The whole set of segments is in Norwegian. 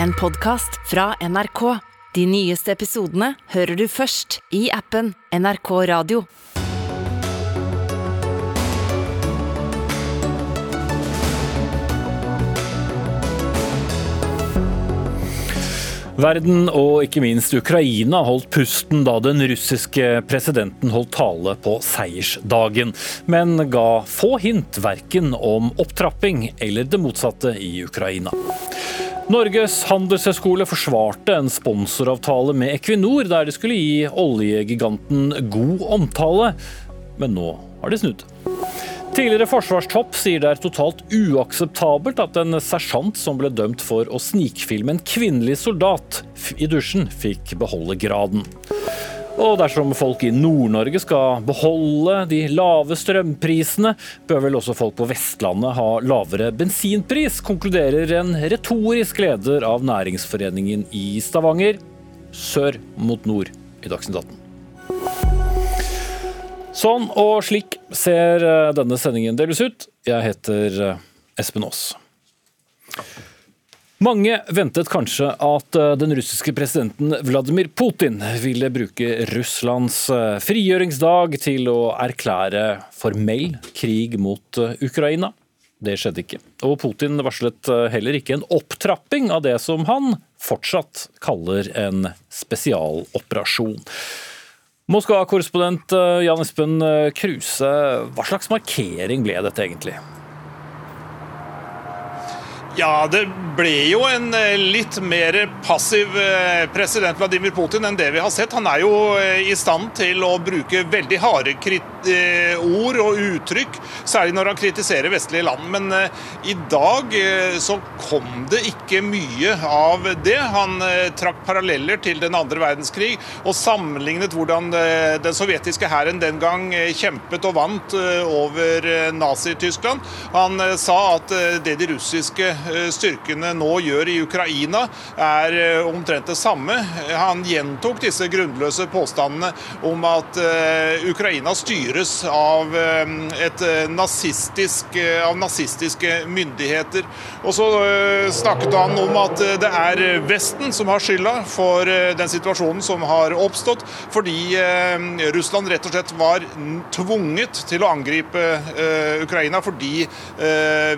en podkast fra NRK. De nyeste episodene hører du først i appen NRK Radio. Verden og ikke minst Ukraina holdt pusten da den russiske presidenten holdt tale på seiersdagen, men ga få hint verken om opptrapping eller det motsatte i Ukraina. Norges handelshøyskole forsvarte en sponsoravtale med Equinor der det skulle gi oljegiganten god omtale, men nå har de snudd. Tidligere forsvarstopp sier det er totalt uakseptabelt at en sersjant som ble dømt for å snikfilme en kvinnelig soldat i dusjen, fikk beholde graden. Og dersom folk i Nord-Norge skal beholde de lave strømprisene, bør vel også folk på Vestlandet ha lavere bensinpris, konkluderer en retorisk leder av næringsforeningen i Stavanger, sør mot nord i Dagsnytt 18. Sånn og slik ser eh, denne sendingen deles ut. Jeg heter eh, Espen Aas. Mange ventet kanskje at eh, den russiske presidenten Vladimir Putin ville bruke Russlands frigjøringsdag til å erklære formell krig mot Ukraina. Det skjedde ikke. Og Putin varslet heller ikke en opptrapping av det som han fortsatt kaller en spesialoperasjon. Moskva-korrespondent eh, Jan Espen eh, Kruse, hva slags markering ble dette egentlig? Ja, det ble jo en eh, litt mer passiv eh, president Vladimir Putin enn det vi har sett. Han er jo eh, i stand til å bruke veldig harde ord og uttrykk, særlig når han kritiserer vestlige land. Men i dag så kom det ikke mye av det. Han trakk paralleller til den andre verdenskrig og sammenlignet hvordan den sovjetiske hæren den gang kjempet og vant over Nazi-Tyskland. Han sa at det de russiske styrkene nå gjør i Ukraina, er eh, omtrent det samme. Han gjentok disse grunnløse påstandene om at eh, Ukraina styres av, et nazistisk, av nazistiske myndigheter. Og så snakket han om at det er Vesten som har skylda for den situasjonen som har oppstått, fordi Russland rett og slett var tvunget til å angripe Ukraina fordi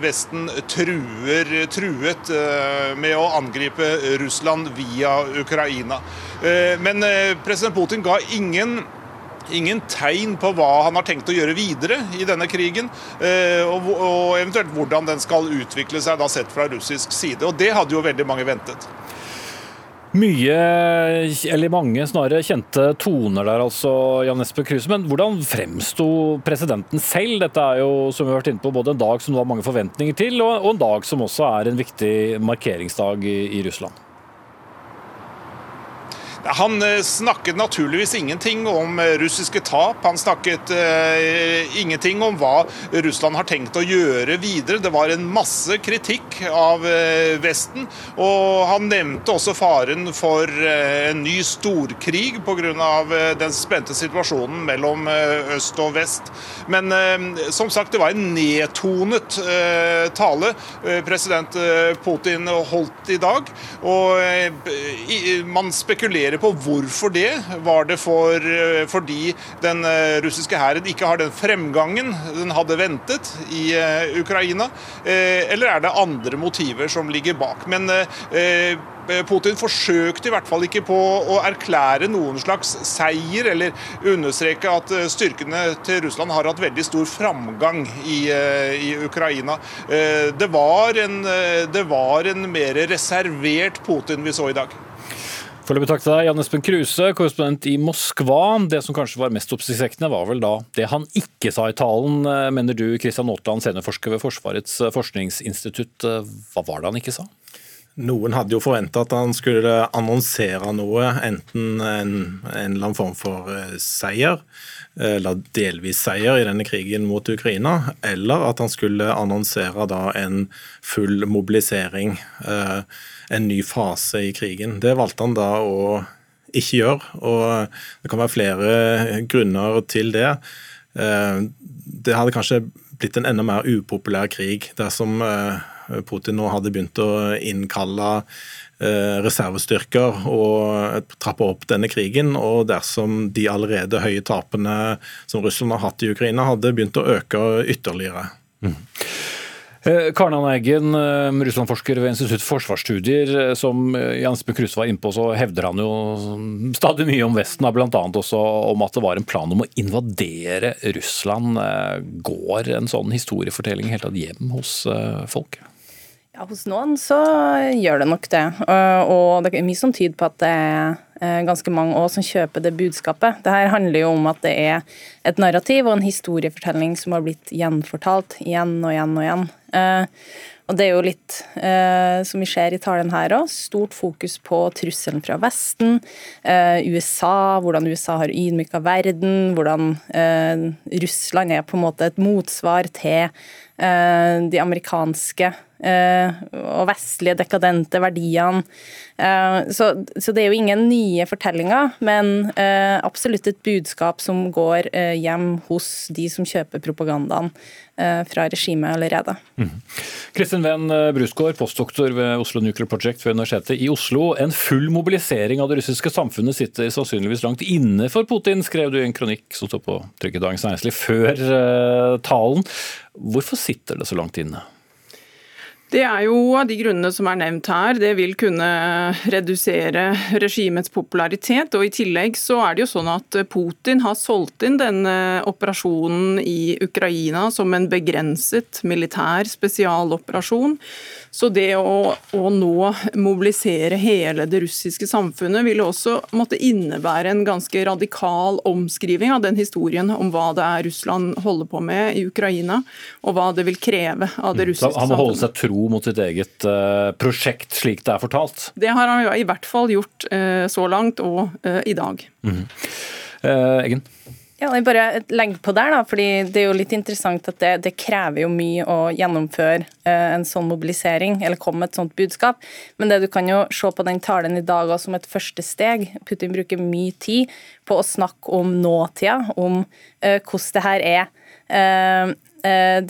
Vesten truer truet eh, med å angripe Russland via Ukraina. Eh, men eh, president Putin ga ingen ingen tegn på hva han har tenkt å gjøre videre i denne krigen, og, eventuelt hvordan den skal utvikle seg da sett fra russisk side. Og Det hadde jo veldig mange ventet. Mye, eller mange snarere, kjente toner der, altså, Jan Espen Kruse. Men hvordan fremsto presidenten selv? Dette er jo som vi har vært inne på, både en dag som det var mange forventninger til, og en dag som også er en viktig markeringsdag i Russland. Han eh, snakket naturligvis ingenting om eh, russiske tap. Han snakket eh, ingenting om hva Russland har tenkt å gjøre videre. Det var en masse kritikk av eh, Vesten. Og han nevnte også faren for eh, en ny storkrig pga. Uh, den spente situasjonen mellom øst og vest. Men som sagt, det var en nedtonet tale president Putin holdt i dag. Og man spekulerer resonnere på hvorfor det. Var det for, eh, fordi den eh, russiske hæren ikke har den fremgangen den hadde ventet i eh, Ukraina, eller er det andre motiver som ligger bak? Men Putin forsøkte i hvert fall ikke på å erklære noen slags seier, eller understreke at styrkene til Russland har hatt veldig stor framgang i, i Ukraina. Det var, en, det var en mer reservert Putin vi så i dag. Foreløpig takk til deg, Jan Espen Kruse, korrespondent i Moskva. Det som kanskje var mest oppsiktsvekkende, var vel da det han ikke sa i talen, eh, mener du, Kristian Aatland, seniorforsker ved Forsvarets eh, forskningsinstitutt. Eh, hva var det han ikke sa? Noen hadde jo forventa at han skulle annonsere noe, enten en, en eller annen form for seier, eller delvis seier i denne krigen mot Ukraina, eller at han skulle annonsere da en full mobilisering. Eh, en ny fase i krigen. Det valgte han da å ikke gjøre, og det kan være flere grunner til det. Eh, det hadde kanskje blitt en enda mer upopulær krig dersom eh, Putin nå hadde begynt å innkalle reservestyrker og trappe opp denne krigen. Og dersom de allerede høye tapene som Russland har hatt i Ukraina, hadde begynt å øke ytterligere. Mm. Eh, Karen Eggen, eh, Russland-forsker ved Institutt for forsvarsstudier. Eh, som Jens B. Kruse var innpå, så hevder han jo stadig mye om Vesten, bl.a. også om at det var en plan om å invadere Russland. Går en sånn historiefortelling helt tatt hjem hos folk? Ja, Hos noen så gjør det nok det. Og det er mye som tyder på at det er Eh, ganske mange år som kjøper det budskapet. Det her handler jo om at det er et narrativ og en historiefortelling som har blitt gjenfortalt igjen og igjen og igjen. Eh, og det er jo litt eh, som vi ser i talen her òg, stort fokus på trusselen fra Vesten, USA, hvordan USA har ydmyka verden, hvordan Russland er på en måte et motsvar til de amerikanske og vestlige dekadente verdiene. Eh, så, så, det er jo ingen nye fortellinger, men eh, absolutt et budskap som går eh, hjem hos de som kjøper propagandaen fra regimet allerede. Mm. Kristin Venn Brusgaard, postdoktor ved Oslo Nuclear Project ved Universitetet i Oslo. En full mobilisering av det russiske samfunnet sitter sannsynligvis langt inne for Putin, skrev du i en kronikk som står på trykket Dagens Næringsliv før talen. Hvorfor sitter det så langt inne? Det er jo av de grunnene som er nevnt her. Det vil kunne redusere regimets popularitet. Og I tillegg så er det jo sånn at Putin har solgt inn denne operasjonen i Ukraina som en begrenset militær spesialoperasjon. Så det å, å, nå mobilisere hele det russiske samfunnet vil også måtte innebære en ganske radikal omskriving av den historien om hva det er Russland holder på med i Ukraina, og hva det vil kreve av det mm. russiske samfunnet. Han må holde seg tro mot sitt eget uh, prosjekt, slik det er fortalt? Det har han i hvert fall gjort uh, så langt, og uh, i dag. Mm. Eggen? Ja, jeg bare legger på der, da, fordi Det er jo litt interessant at det, det krever jo mye å gjennomføre eh, en sånn mobilisering, eller komme med et sånt budskap. Men det du kan jo se på den talen i dag som et første steg. Putin bruker mye tid på å snakke om nåtida, om eh, hvordan det her er. Eh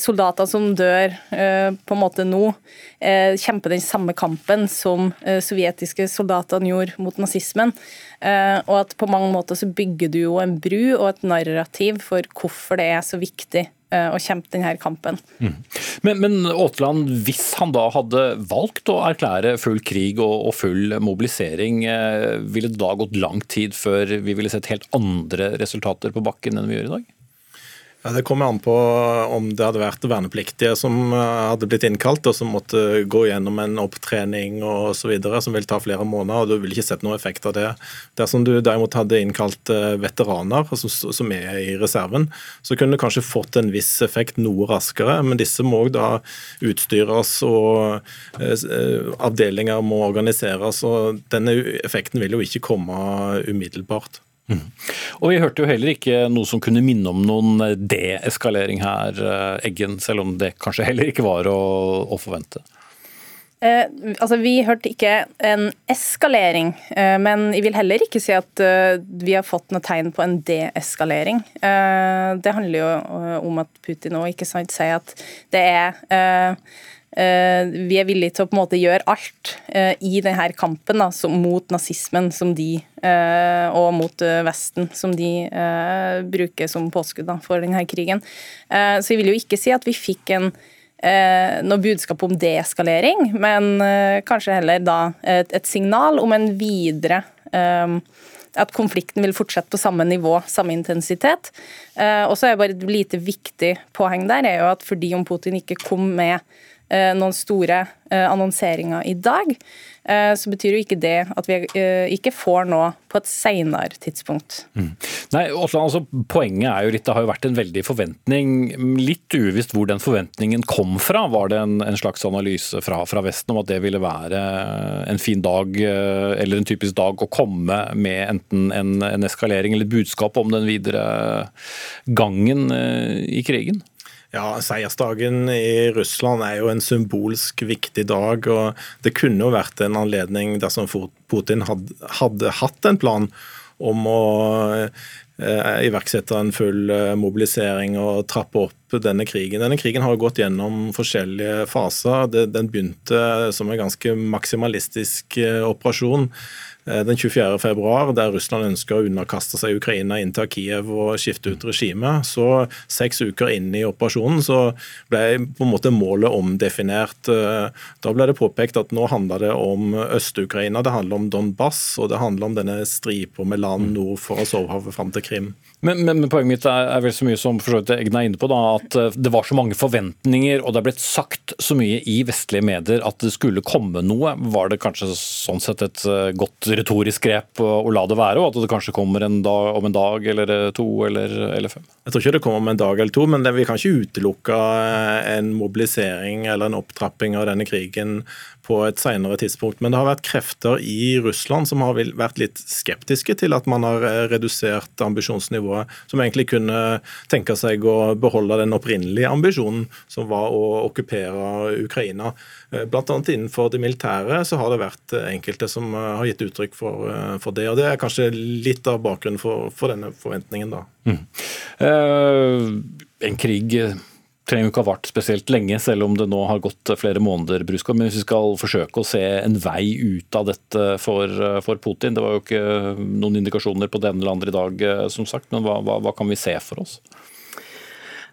soldater som dør eh, på en måte nå, eh, kjemper den samme kampen som sovjetiske soldater gjorde mot nazismen. Eh, og at på mange måter så bygger du jo en bru og et narrativ for hvorfor det er så viktig eh, å kjempe denne kampen. Mm. Men, men hvis han da hadde valgt å erklære full krig og, og full mobilisering, eh, ville det da gått lang tid før vi ville sett helt andre resultater på bakken enn vi gjør i dag? Det kommer an på om det hadde vært vernepliktige som eh, hadde blitt innkalt, og som måtte gå gjennom en opptrening og så videre, som vil ta flere måneder. og Du ville ikke sett noen effekt av det. Dersom du derimot hadde innkalt eh, veteraner som er i reserven, så kunne du kanskje fått en viss effekt noe raskere, men disse må da utstyres og eh, avdelinger må organiseres. og Denne effekten vil jo ikke komme umiddelbart. Mm. Og Vi hørte jo heller ikke noe som kunne minne om noen deeskalering her, eh, Eggen, selv om det kanskje heller ikke var å, å forvente? Eh, altså, Vi hørte ikke en eskalering, eh, men jeg vil heller ikke si at eh, vi har fått noe tegn på en deeskalering. Eh, det handler jo eh, om at Putin òg ikke sant, sier at det er Eh, vi er villige til å på en måte gjøre alt eh, i denne kampen da, mot nazismen som de, eh, og mot Vesten, som de bruker som påskudd for denne krigen. Så jeg vil jo ikke si at vi fikk en noe budskap om deeskalering, men kanskje heller da et, et signal om en videre at konflikten vil fortsette på samme nivå, samme intensitet. Og så er bare et lite viktig poeng der er jo at fordi om Putin ikke kom med Eh, noen store eh, annonseringer i dag, eh, så betyr jo ikke det at vi ikke får nå på et senere tidspunkt. Mm. Nei, Osland, altså, Poenget er jo litt, det har jo vært en veldig forventning. Litt uvisst hvor den forventningen kom fra. Var det en, en slags analyse fra, fra, Vesten om at det ville være en fin dag, eller en typisk dag, å komme med enten en, en eskalering eller et budskap om den videre gangen i krigen? Ja, Seiersdagen i Russland er jo en symbolsk viktig dag. og Det kunne jo vært en anledning dersom Putin hadde, hadde hatt en plan om å iverksette en full mobilisering og trappe opp denne krigen. Denne krigen har gått gjennom forskjellige faser. Den begynte som en ganske maksimalistisk operasjon Eh, den 24. februar, der Russland ønsker å underkaste seg Ukraina inn til Kiev og skifte ut regimet. Så seks uker inn i operasjonen så ble på en måte målet omdefinert. Eh, da ble det påpekt at nå handler det om Øst-Ukraina, det handler om Donbass og det handler om denne stripa med land nord for Azovhavet fram til Krim. Men, men, men, poenget mitt er, er, vel så mye som for Egna er inne på, da, at eh, det var så mange forventninger og det er blitt sagt så mye i vestlige medier at det skulle komme noe. Var det kanskje sånn sett et eh, godt retorisk grep å, å la det være, og at det kanskje kommer en dag, om en dag eller eh, to eller, eller, fem? Jeg tror ikke det kommer om en dag eller to, men det, vi kan ikke utelukke en mobilisering eller en opptrapping av denne krigen på et senere tidspunkt. Men det har vært krefter i Russland som har vært litt skeptiske til at man har eh, redusert ambisjonsnivået, som egentlig kunne tenke seg å beholde den opprinnelige ambisjonen, som var å okkupere Ukraina. Blant Bl.a. innenfor det militære så har det vært enkelte som eh, har gitt uttrykk for, for det. og Det er kanskje litt av bakgrunnen for, for denne forventningen. da. Mm. Uh, en krig trenger jo ikke ha vart spesielt lenge, selv om det nå har gått flere måneder. Bruskov. Men hvis vi skal forsøke å se en vei ut av dette for, for Putin Det var jo ikke noen indikasjoner på det ene eller andre i dag, som sagt, men hva, hva, hva kan vi se for oss?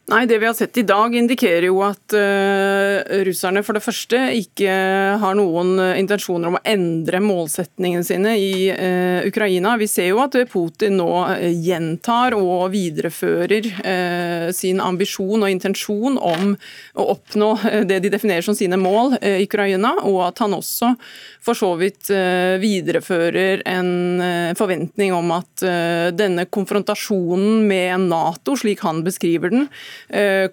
Nei, Det vi har sett i dag indikerer jo at uh, russerne for det første ikke har noen uh, intensjoner om å endre målsetningene sine i uh, Ukraina. Vi ser jo at Putin nå gjentar og viderefører sin ambisjon og intensjon om å oppnå det de definerer som sine mål i Ukraina, og at han også for så vidt viderefører en forventning om at denne konfrontasjonen med Nato, slik han beskriver den, Eh,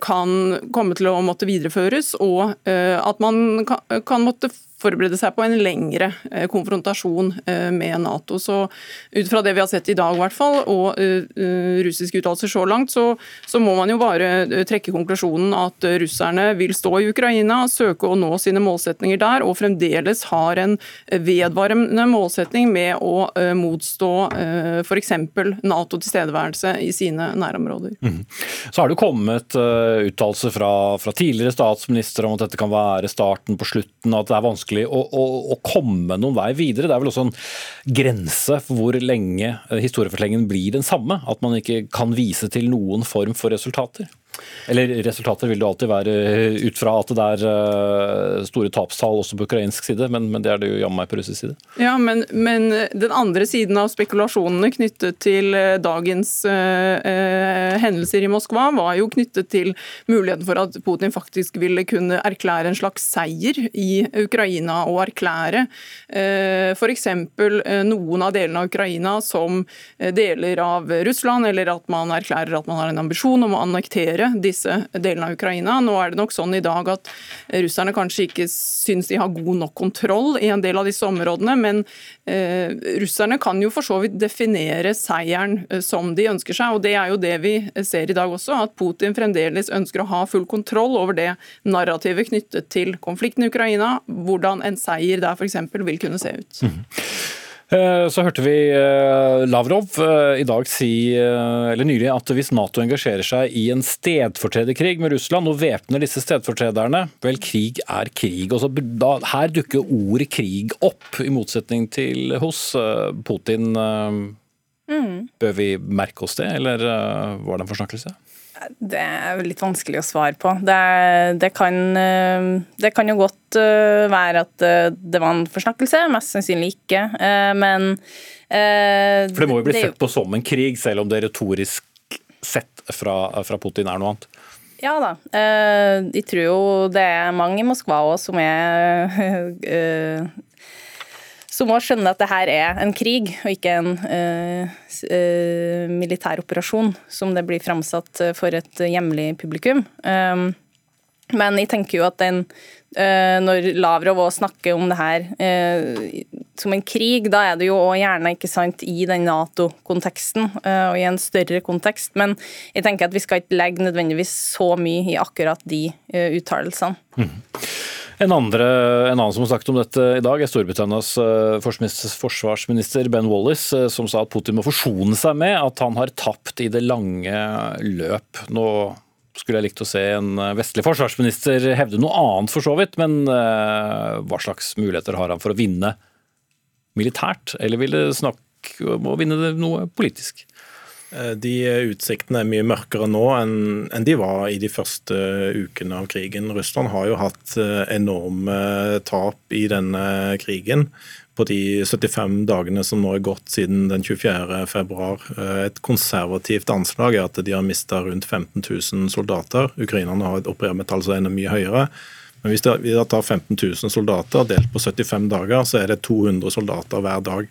kan komme til å måtte videreføres, og eh, at man kan måtte forberede seg på en lengre eh, konfrontasjon eh, med Nato. Så ut fra det vi har sett i dag, i hvert fall, og uh, russiske uttalelser så langt, så, så, må man jo bare trekke konklusjonen at russerne vil stå i Ukraina, søke å nå sine målsetninger der, og fremdeles har en vedvarende målsetning med å motstå f.eks. Nato-tilstedeværelse i sine nærområder. Mm. Så har det kommet uttalelser fra, fra tidligere statsministre om at dette kan være starten på slutten, at det er vanskelig vanskelig å, å, å, komme noen vei videre. Det er vel også en grense for hvor lenge eh, historiefortellingen blir den samme. At man ikke kan vise til noen form for resultater. Eller resultater vil det alltid være ut fra at det er eh, store tapstall også på ukrainsk side, men, men det er det jo jammen meg på russisk side. Ja, men, men, den andre siden av spekulasjonene knyttet til eh, dagens eh, hendelser i Moskva, var jo knyttet til muligheten for at Putin faktisk ville kunne erklære en slags seier i Ukraina, og erklære eh, f.eks. noen av delene av Ukraina som deler av Russland, eller at man erklærer at man har en ambisjon om å annektere disse delene av Ukraina. Nå er det nok sånn i dag at russerne kanskje ikke syns de har god nok kontroll i en del av disse områdene, men eh, russerne kan jo for så vidt definere seieren eh, som de ønsker seg. og Det er jo det vi ser i dag også, at Putin fremdeles ønsker å ha full kontroll over det narrativet knyttet til konflikten i Ukraina, hvordan en seier der f.eks. vil kunne se ut. Mm. Eh, så hørte vi eh, Lavrov eh, i dag si, eller nylig, at hvis Nato engasjerer seg i en stedfortrederkrig med Russland og væpner disse stedfortrederne, vel, krig er krig. Så, da, her dukker ordet krig opp, i motsetning til hos Putin. Mm. Bør vi merke oss det, eller var det en forsnakkelse? Det er litt vanskelig å svare på. Det, det, kan, eh, det kan, jo godt eh, være at eh, det var en forsnakkelse, mest sannsynlig ikke. Men For det må jo bli sett på som en krig, selv om det retorisk sett fra, fra Putin er noe annet? Ja da. Jeg tror jo det er mange i Moskva òg som er så må skjønne at det her er en krig, og ikke en uh, uh, militær operasjon, som det blir framsatt for et hjemlig publikum. Um, men jeg tenker jo at den, uh, når Lavrov også snakker om det her som en krig, da er det jo òg gjerne ikke sant, i den Nato-konteksten og i en større kontekst. Men jeg tenker at vi skal ikke legge nødvendigvis så mye i akkurat de uttalelsene. Mm. En, andre, en annen som har snakket om dette i dag, er Storbritannias forsvarsminister Ben Wallace, som sa at Putin må forsone seg med at han har tapt i det lange løp. Nå skulle jeg likt å se en vestlig forsvarsminister hevde noe annet, for så vidt. Men hva slags muligheter har han for å vinne militært, eller vil det snakke om å vinne noe politisk? Eh, de utsiktene er mye mørkere nå enn de var i de første ukene av krigen. Russland har jo hatt eh, enorme tap i denne krigen på de 75 dagene som nå er gått siden den 24. februar. Eh, et konservativt anslag er at de har mista rundt 15 000 soldater. Ukrainerne har et operermetall som er enda mye høyere. Men hvis vi tar 15 000 soldater delt på 75 dager, så er det 200 soldater hver dag.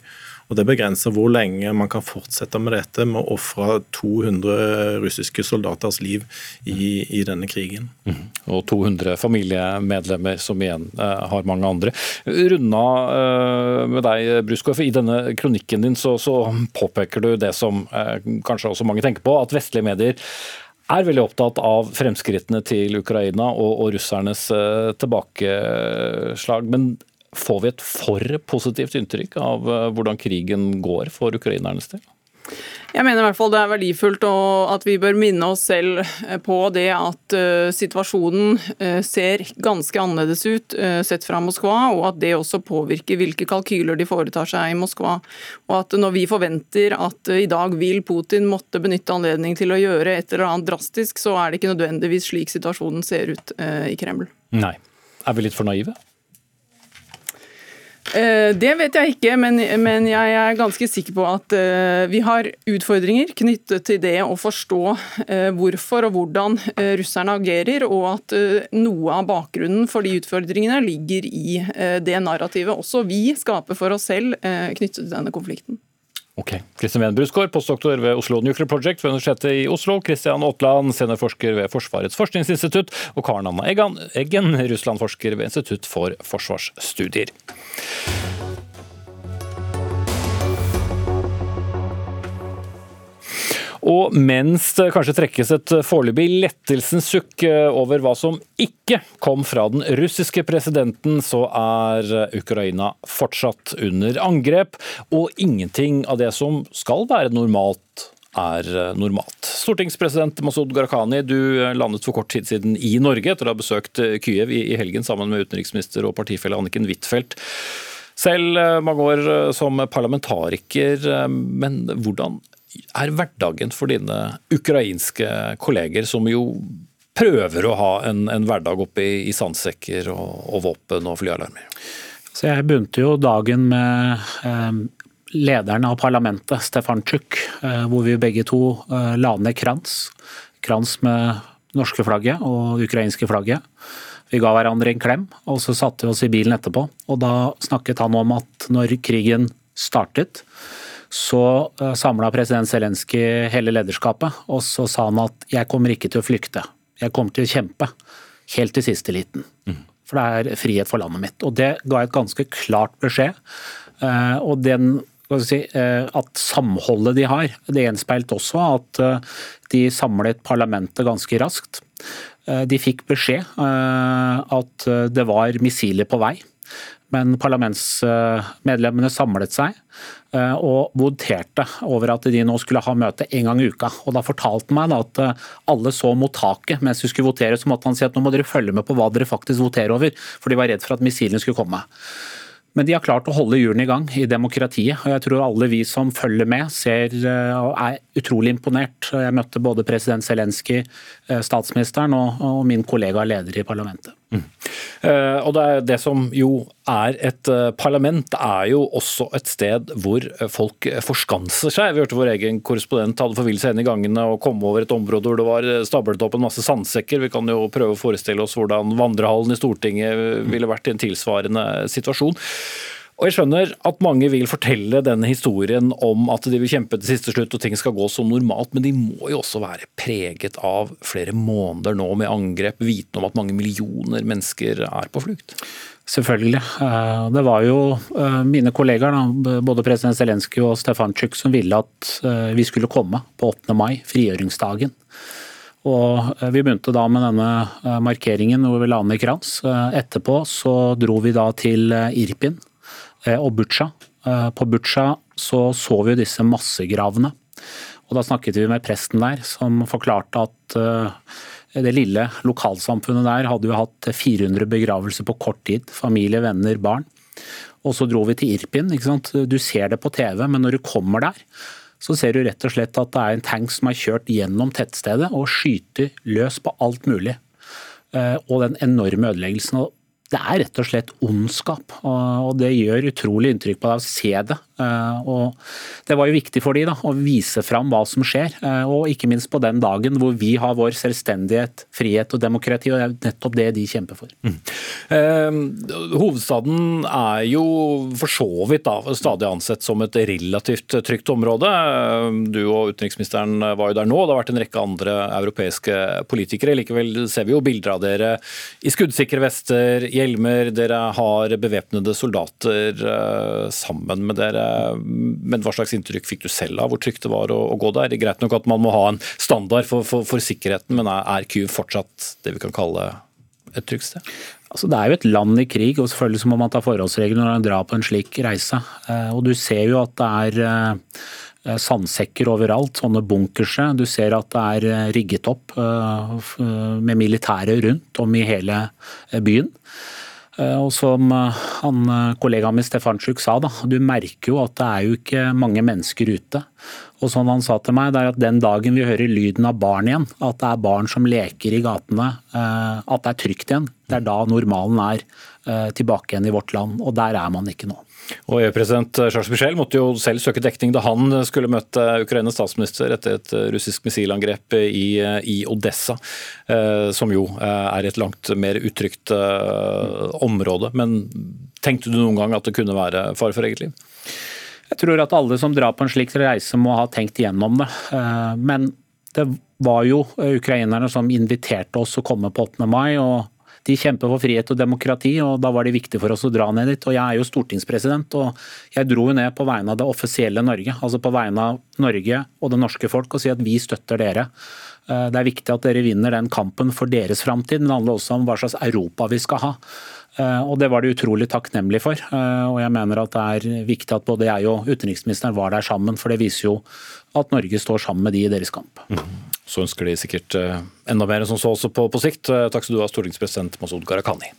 Og Det begrenser hvor lenge man kan fortsette med dette, med å ofre 200 russiske soldaters liv i, i denne krigen. Mm. Og 200 familiemedlemmer, som igjen eh, har mange andre. Runda eh, med deg, Bruskov. I denne kronikken din så, så påpeker du det som eh, kanskje også mange tenker på, at vestlige medier er veldig opptatt av fremskrittene til Ukraina og, og russernes uh, tilbakeslag. Men får vi et for positivt inntrykk av uh, hvordan krigen går for ukrainernes del? Jeg mener i hvert fall det er verdifullt at vi bør minne oss selv eh, på det at uh, situasjonen uh, ser ganske annerledes ut uh, sett fra Moskva, og at det også påvirker hvilke kalkyler de foretar seg i Moskva. Og at når vi forventer at i dag vil Putin måtte benytte anledning til å gjøre et eller annet drastisk, så er det ikke nødvendigvis slik situasjonen ser ut i Kreml. Nei. Er vi litt for naive? Eh, det vet jeg ikke, men, jeg er ganske sikker på at uh, vi har utfordringer knyttet til det å forstå uh, hvorfor og hvordan russerne agerer, og at noe av bakgrunnen for de utfordringene ligger i det narrativet også vi skaper for oss selv knyttet til denne konflikten. Ok. Kristian Wen Brusgaard, postdoktor ved Oslo Nuclear Project ved Universitetet i Oslo. Kristian Aatland, seniorforsker ved Forsvarets forskningsinstitutt. Og Karen Anna Eggen, Russland-forsker ved Institutt for forsvarsstudier. Og mens det kanskje trekkes et foreløpig lettelsens sukk eh, over hva som ikke kom fra den russiske presidenten, så er Ukraina fortsatt under angrep, og ingenting av det som skal være normalt er eh, normalt. Stortingspresident Masud Gharahkhani, du landet for kort tid siden i Norge etter å ha besøkt Kyiv i helgen sammen med utenriksminister og partifelle Anniken Huitfeldt. Selv eh, mange år som parlamentariker, men hvordan er hverdagen for dine ukrainske kolleger, som jo prøver å ha en, en hverdag oppe i, i sandsekker og, og, våpen og flyalarmer? Så jeg begynte jo dagen med eh, lederen av parlamentet, Stefan Tjuk, eh, hvor vi begge to eh, la ned krans. Krans med norske flagget og ukrainske flagget. Vi ga hverandre en klem, og så satte vi oss i bilen etterpå. Og da snakket han om at når krigen startet, så eh, samla president Zelenskyj hele lederskapet, og så sa han at jeg kommer ikke til å flykte. Jeg kommer til å kjempe. Helt til siste liten. Mm. For det er frihet for landet mitt. Og det ga et ganske klart beskjed. Eh, og den Si, eh, at samholdet de har. Det gjenspeilte også at de samlet parlamentet ganske raskt. De fikk beskjed at det var missiler på vei men parlamentsmedlemmene samlet seg og voterte over at de nå skulle ha møte en gang i uka. Og Da fortalte han meg at eh, alle så mot taket mens vi skulle votere, så måtte han si at nå må dere følge med på hva dere faktisk voterer over, for de var redd for at missilene skulle komme. Men de har klart å holde hjulene i gang i demokratiet. og Jeg tror alle vi som følger med, ser eh, og er utrolig imponert. Jeg møtte både president Zelenskyj, statsministeren og min kollega leder i parlamentet. Mm. Uh, og det, det, som jo er et uh, parlament, er jo også et sted hvor uh, folk forskanser seg. Vi hørte vår egen korrespondent hadde forvillet seg inn i gangene og kom over et område hvor det var stablet opp en masse sandsekker. Vi kan jo prøve å forestille oss hvordan vandrehallen i Stortinget ville vært i en tilsvarende situasjon. Og jeg skjønner at mange vil fortelle denne historien om at de vil kjempe til siste slutt og ting skal gå som normalt, men de må jo også være preget av flere måneder nå med angrep, vitende om at mange millioner mennesker er på flukt. Selvfølgelig. Eh, det var jo eh, mine kollegaer, både president Zelenskyj og Stefantsjuk, som ville at eh, vi skulle komme på 8. mai, frigjøringsdagen. Og Vi begynte da med denne markeringen hvor vi la ned krans. Etterpå så dro vi da til Irpin og Butsja. På Butsja så så vi disse massegravene. Og Da snakket vi med presten der, som forklarte at det lille lokalsamfunnet der hadde jo hatt 400 begravelser på kort tid. Familie, venner, barn. Og så dro vi til Irpin. Du ser det på TV, men når du kommer der, så ser du rett og slett at det er en tank som har kjørt gjennom tettstedet og skyter løs på alt mulig. Eh, og den enorme ødeleggelsen. Det er rett og slett ondskap, og det gjør utrolig inntrykk på deg å se det. Eh, og det var jo viktig for de da, å vise fram hva som skjer, eh, og ikke minst på den dagen hvor vi har vår selvstendighet, frihet og demokrati. og Det er nettopp det de kjemper for. Mm. Eh, hovedstaden er jo for så vidt da, stadig ansett som et relativt trygt område. Du og utenriksministeren var jo der nå, det har vært en rekke andre europeiske politikere. Likevel ser vi jo bilder av dere i skuddsikre vester, hjelmer, dere har bevæpnede soldater eh, sammen med dere. Men hva slags inntrykk fikk du selv av hvor trygt det var å, å gå der? Det greit nok at man må ha en standard for, for, for sikkerheten, men er, Kyiv fortsatt det vi kan kalle et trygt sted? Altså, det er jo et land i krig, og selvfølgelig må man ta forholdsregler når man drar på en slik reise. Eh, og Du ser jo at det er eh, sandsekker overalt, sånne bunkerse. Du ser at det er eh, rigget opp med militære rundt om i hele byen. Eh, og som eh, han, eh, kollegaen min Stefantsjuk sa, da, du merker jo at det er jo ikke mange mennesker ute. Og sånn han sa til meg, det er at den dagen vi hører lyden av barn igjen, at det er barn som leker i gatene, at det er trygt igjen, det er da normalen er tilbake igjen i vårt land. Og der er man ikke nå. Og EU-president Charles Michel måtte jo selv søke dekning da han skulle møte Ukrainas statsminister etter et russisk missilangrep i, i Odessa, eh, som jo eh, er et langt mer utrygt eh, område. Men tenkte du noen gang at det kunne være fare for eget liv? Jeg tror at alle som drar på en slik reise må ha tenkt gjennom det. Men det var jo ukrainerne som inviterte oss å komme på 8. mai. og de kjemper for frihet og demokrati, og da var det viktig for oss å dra ned dit. Og jeg er jo stortingspresident, og jeg dro jo ned på vegne av det offisielle Norge. Altså på vegne av Norge og det norske folk, og si at vi støtter dere. Eh, det er viktig at dere vinner den kampen for deres framtid, men det handler også om hva slags Europa vi skal ha. Eh, og Det var de utrolig takknemlige for. Eh, og jeg mener at Det er viktig at både jeg og utenriksministeren var der sammen, for det viser jo at Norge står sammen med de i deres kamp. Mm. Så ønsker de sikkert eh, enda mer enn som så også på, på sikt. Takk skal du ha, stortingspresident Masud Gharahkhani.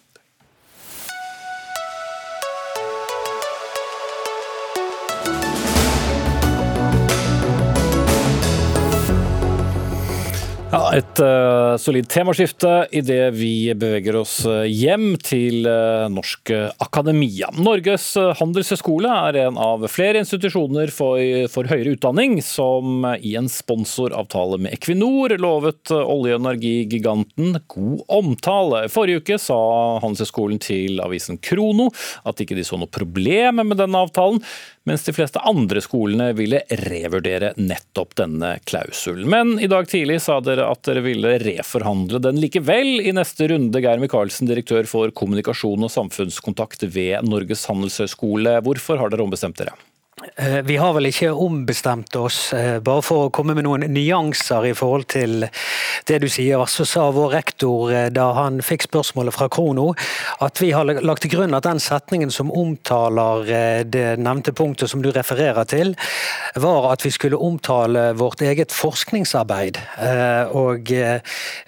Et uh, solid temaskifte idet vi beveger oss eh, hjem til uh, Norsk Akademia. Norges handelshøyskole er en av flere institusjoner for, for, høyere utdanning som i en sponsoravtale med Equinor lovet olje- og energigiganten god omtale. Forrige uke sa Handelshøyskolen til avisen Krono at ikke de så noe problem med denne avtalen, mens de fleste andre skolene ville revurdere nettopp denne klausulen. Men i dag tidlig sa dere at dere ville reforhandle den likevel i neste runde. Geir Michaelsen, direktør for kommunikasjon og samfunnskontakt ved Norges handelshøyskole. Hvorfor har dere ombestemt dere? Eh, vi har vel ikke ombestemt oss, eh, bare for å komme med noen nyanser i forhold til det du sier. Så sa vår rektor eh, da han fikk spørsmålet fra Krono, at vi har lagt til grunn at den setningen som omtaler det nevnte punktet som du refererer til, var at vi skulle omtale vårt eget forskningsarbeid. Og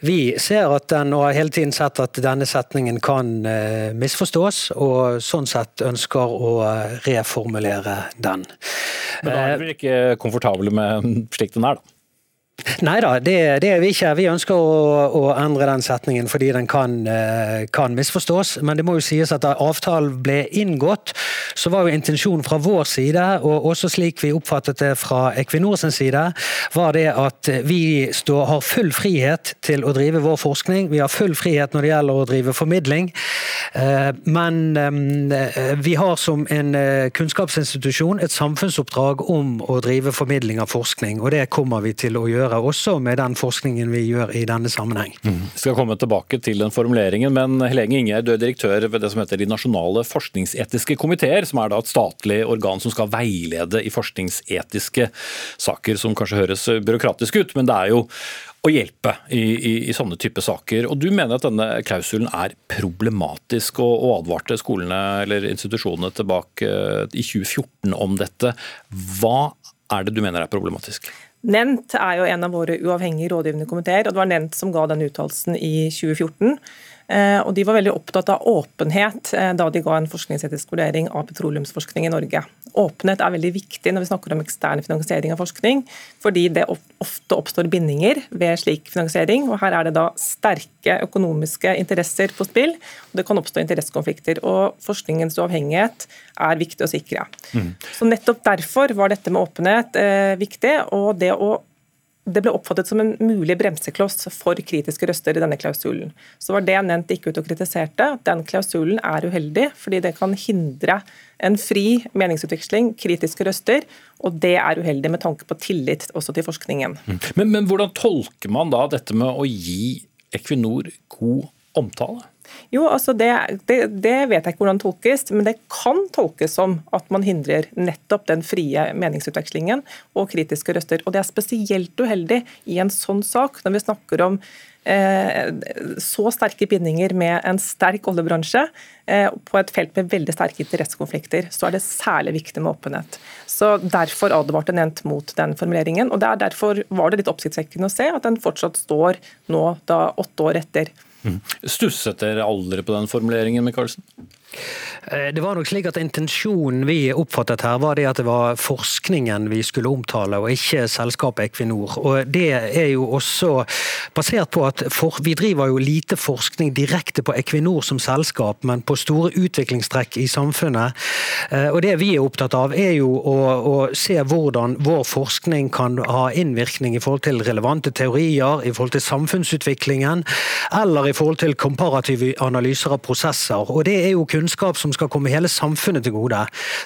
vi ser at den, og har hele tiden sett at denne setningen kan misforstås, og sånn sett ønsker å reformulere den. Men da er dere ikke komfortable med slik den er, da? Nei da, det, det, er vi ikke. Vi ønsker å, å, endre den setningen fordi den kan, eh, kan, misforstås. Men det må jo sies at da avtalen ble inngått, så var jo intensjonen fra vår side, og også slik vi oppfattet det fra Equinor sin side, var det at vi står, har full frihet til å drive vår forskning. Vi har full frihet når det gjelder å drive formidling. Eh, men eh, vi har som en kunnskapsinstitusjon et samfunnsoppdrag om å drive formidling av forskning, og det kommer vi til å gjøre, også med den forskningen vi gjør i denne sammenheng. Mm. Vi skal komme tilbake til den formuleringen, men Helene Ingjerd, du er direktør ved det som heter De nasjonale forskningsetiske komiteer, som er da et statlig organ som skal veilede i forskningsetiske saker, som kanskje høres byråkratisk ut, men det er jo å hjelpe i, i, i, sånne type saker. Og Du mener at denne klausulen er problematisk, og, og advarte skolene eller institusjonene tilbake i 2014 om dette. Hva er det du mener er problematisk? Nent er jo en av våre uavhengige rådgivende komiteer, og det var Nent som ga den uttalelsen i 2014. Eh, og De var veldig opptatt av åpenhet eh, da de ga en forskningsetisk vurdering av petroleumsforskning i Norge. Åpenhet er veldig viktig når vi snakker om ekstern finansiering av forskning, fordi det ofte oppstår bindinger ved slik finansiering. og Her er det da sterke økonomiske interesser på spill, og det kan oppstå interessekonflikter. og Forskningens uavhengighet er viktig å sikre. Mm. Så Nettopp derfor var dette med åpenhet eh, viktig. og det å det ble oppfattet som en mulig bremsekloss for kritiske røster i denne klausulen. Så var det nevnt ikke ut og kritiserte. Den klausulen er uheldig, fordi det kan hindre en fri meningsutveksling, kritiske røster, og det er uheldig med tanke på tillit også til forskningen. Mm. Men, men hvordan tolker man da dette med å gi Equinor god omtale? Jo, altså det, det, det, vet jeg ikke hvordan tolkes, men det kan tolkes som at man hindrer nettopp den frie meningsutvekslingen og kritiske røster. Og Det er spesielt uheldig i en sånn sak, når vi snakker om eh, så sterke bindinger med en sterk oljebransje eh, på et felt med veldig sterke interessekonflikter, så er det særlig viktig med åpenhet. Så Derfor advarte Nent mot den formuleringen. og Derfor var det litt oppsiktsvekkende å se at den fortsatt står nå, da åtte år etter. Mm. Stusset dere aldri på den formuleringen, Michaelsen? Eh, det var nok slik at Intensjonen vi oppfattet her, var det at det var forskningen vi skulle omtale, og ikke selskapet Equinor. Og Det er jo også basert på at for, vi driver jo lite forskning direkte på Equinor som selskap, men på store utviklingstrekk i samfunnet. Eh, og Det vi er opptatt av, er jo å, å se hvordan vår forskning kan ha innvirkning i forhold til relevante teorier, i forhold til samfunnsutviklingen, eller i forhold til komparative analyser av prosesser. Og Det er jo kunnskap som skal komme hele samfunnet til gode.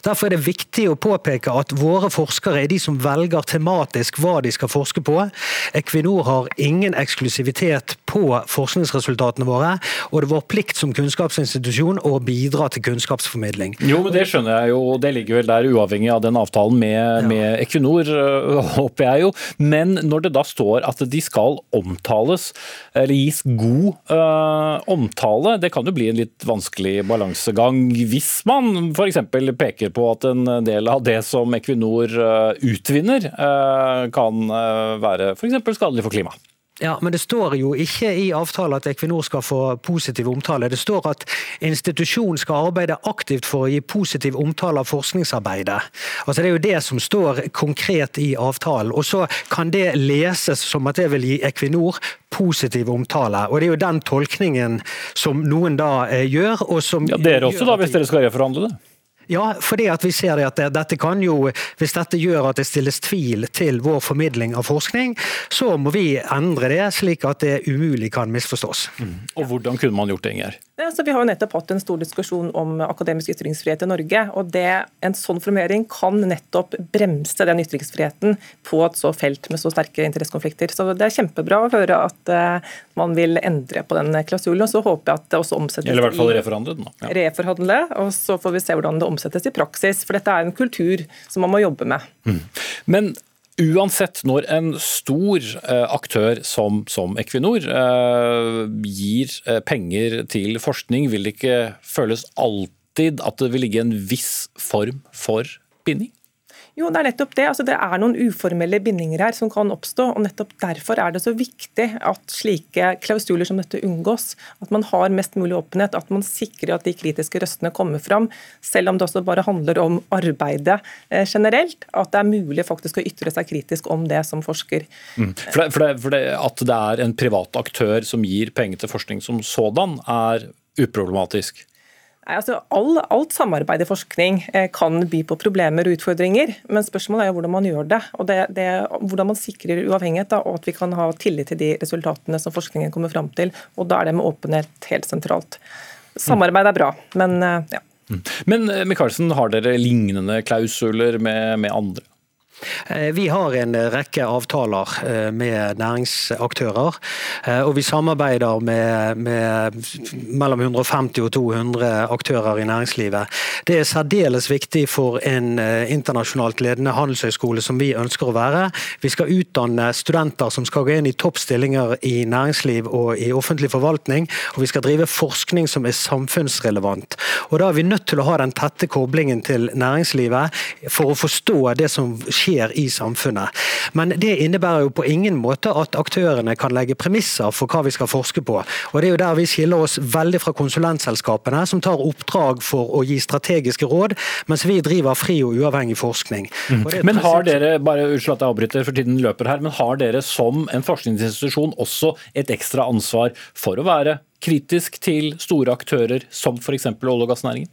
Derfor er det viktig å påpeke at våre forskere er de som velger tematisk hva de skal forske på. Equinor har ingen eksklusivitet på forskningsresultatene våre, og det er vår plikt som kunnskapsinstitusjon å bidra til kunnskapsformidling. Jo, men Det skjønner jeg jo, og det ligger vel der uavhengig av den avtalen med, ja. med Equinor, øh, håper jeg jo. Men når det da står at de skal omtales, eller gis god øh, omtale, det kan jo bli en litt vanskelig balansegang hvis man f.eks. peker på at en del av det som Equinor øh, utvinner, kan være f.eks. skadelig for klimaet. Ja, Men det står jo ikke i avtalen at Equinor skal få positiv omtale. Det står at institusjonen skal arbeide aktivt for å gi positiv omtale av forskningsarbeidet. Altså Det er jo det som står konkret i avtalen. Og så kan det leses som at det vil gi Equinor positiv omtale. Og det er jo den tolkningen som noen da eh, gjør. og som... Ja, Dere også, da, hvis dere skal reforhandle det? Ja, fordi at vi ser at dette kan jo, hvis dette gjør at det stilles tvil til vår formidling av forskning, så må vi endre det slik at det umulig kan misforstås. Mm. Og Hvordan kunne man gjort det, Inger? Ja, vi har jo nettopp hatt en stor diskusjon om akademisk ytringsfrihet i Norge. og det, En sånn formulering kan nettopp bremse den ytringsfriheten på et så felt med så sterke interessekonflikter. Så Det er kjempebra å høre at uh, man vil endre på den klausulen. og Så håper jeg at det også omsettes Eller i hvert fall reforhandle den. Ja. Reforhandle, og Så får vi se hvordan det omsettes i praksis. For dette er en kultur som man må jobbe med. Mm. Men Uansett, når en stor eh, aktør som, som Equinor eh, gir eh, penger til forskning, vil det ikke føles alltid at det vil ligge en viss form for binding? Jo, det er nettopp det. Altså, det er noen uformelle bindinger her som kan oppstå. og nettopp Derfor er det så viktig at slike klausuler som dette unngås. At man har mest mulig åpenhet, at man sikrer at de kritiske røstene kommer fram. Selv om det også bare handler om arbeidet eh, generelt. At det er mulig faktisk å ytre seg kritisk om det som forsker. Mm. For, det, for, det, for det, At det er en privat aktør som gir penger til forskning som sådan, er uproblematisk? Altså all, alt samarbeid i forskning eh, kan by på problemer og utfordringer, men spørsmålet er jo hvordan man gjør det. og det, det Hvordan man sikrer uavhengighet da, og at vi kan ha tillit til de resultatene som forskningen kommer fram til. og Da er det med åpenhet helt sentralt. Samarbeid er bra, men eh, ja. Mm. Men eh, Michaelsen, har dere lignende klausuler med, med andre? Eh, vi har en rekke avtaler eh, med næringsaktører, eh, og vi samarbeider med, med, mellom 150 og 200 aktører i næringslivet. Det er særdeles viktig for en internasjonalt ledende handelshøyskole som vi ønsker å være. Vi skal utdanne studenter som skal gå inn i toppstillinger i næringsliv og i offentlig forvaltning, og vi skal drive forskning som er samfunnsrelevant. Og Da er vi nødt til å ha den tette koblingen til næringslivet for å forstå det som skjer skjer i samfunnet. Men det innebærer jo på ingen måte at aktørene kan legge premisser for hva vi skal forske på. Og Det er jo der vi skiller oss veldig fra konsulentselskapene, som tar oppdrag for å gi strategiske råd, mens vi driver fri og uavhengig forskning. Mm. Og men har dere bare unnskyld at jeg avbryter, for tiden løper her, men har dere som en forskningsinstitusjon også et ekstra ansvar for å være kritisk til store aktører som f.eks. olje- og gassnæringen?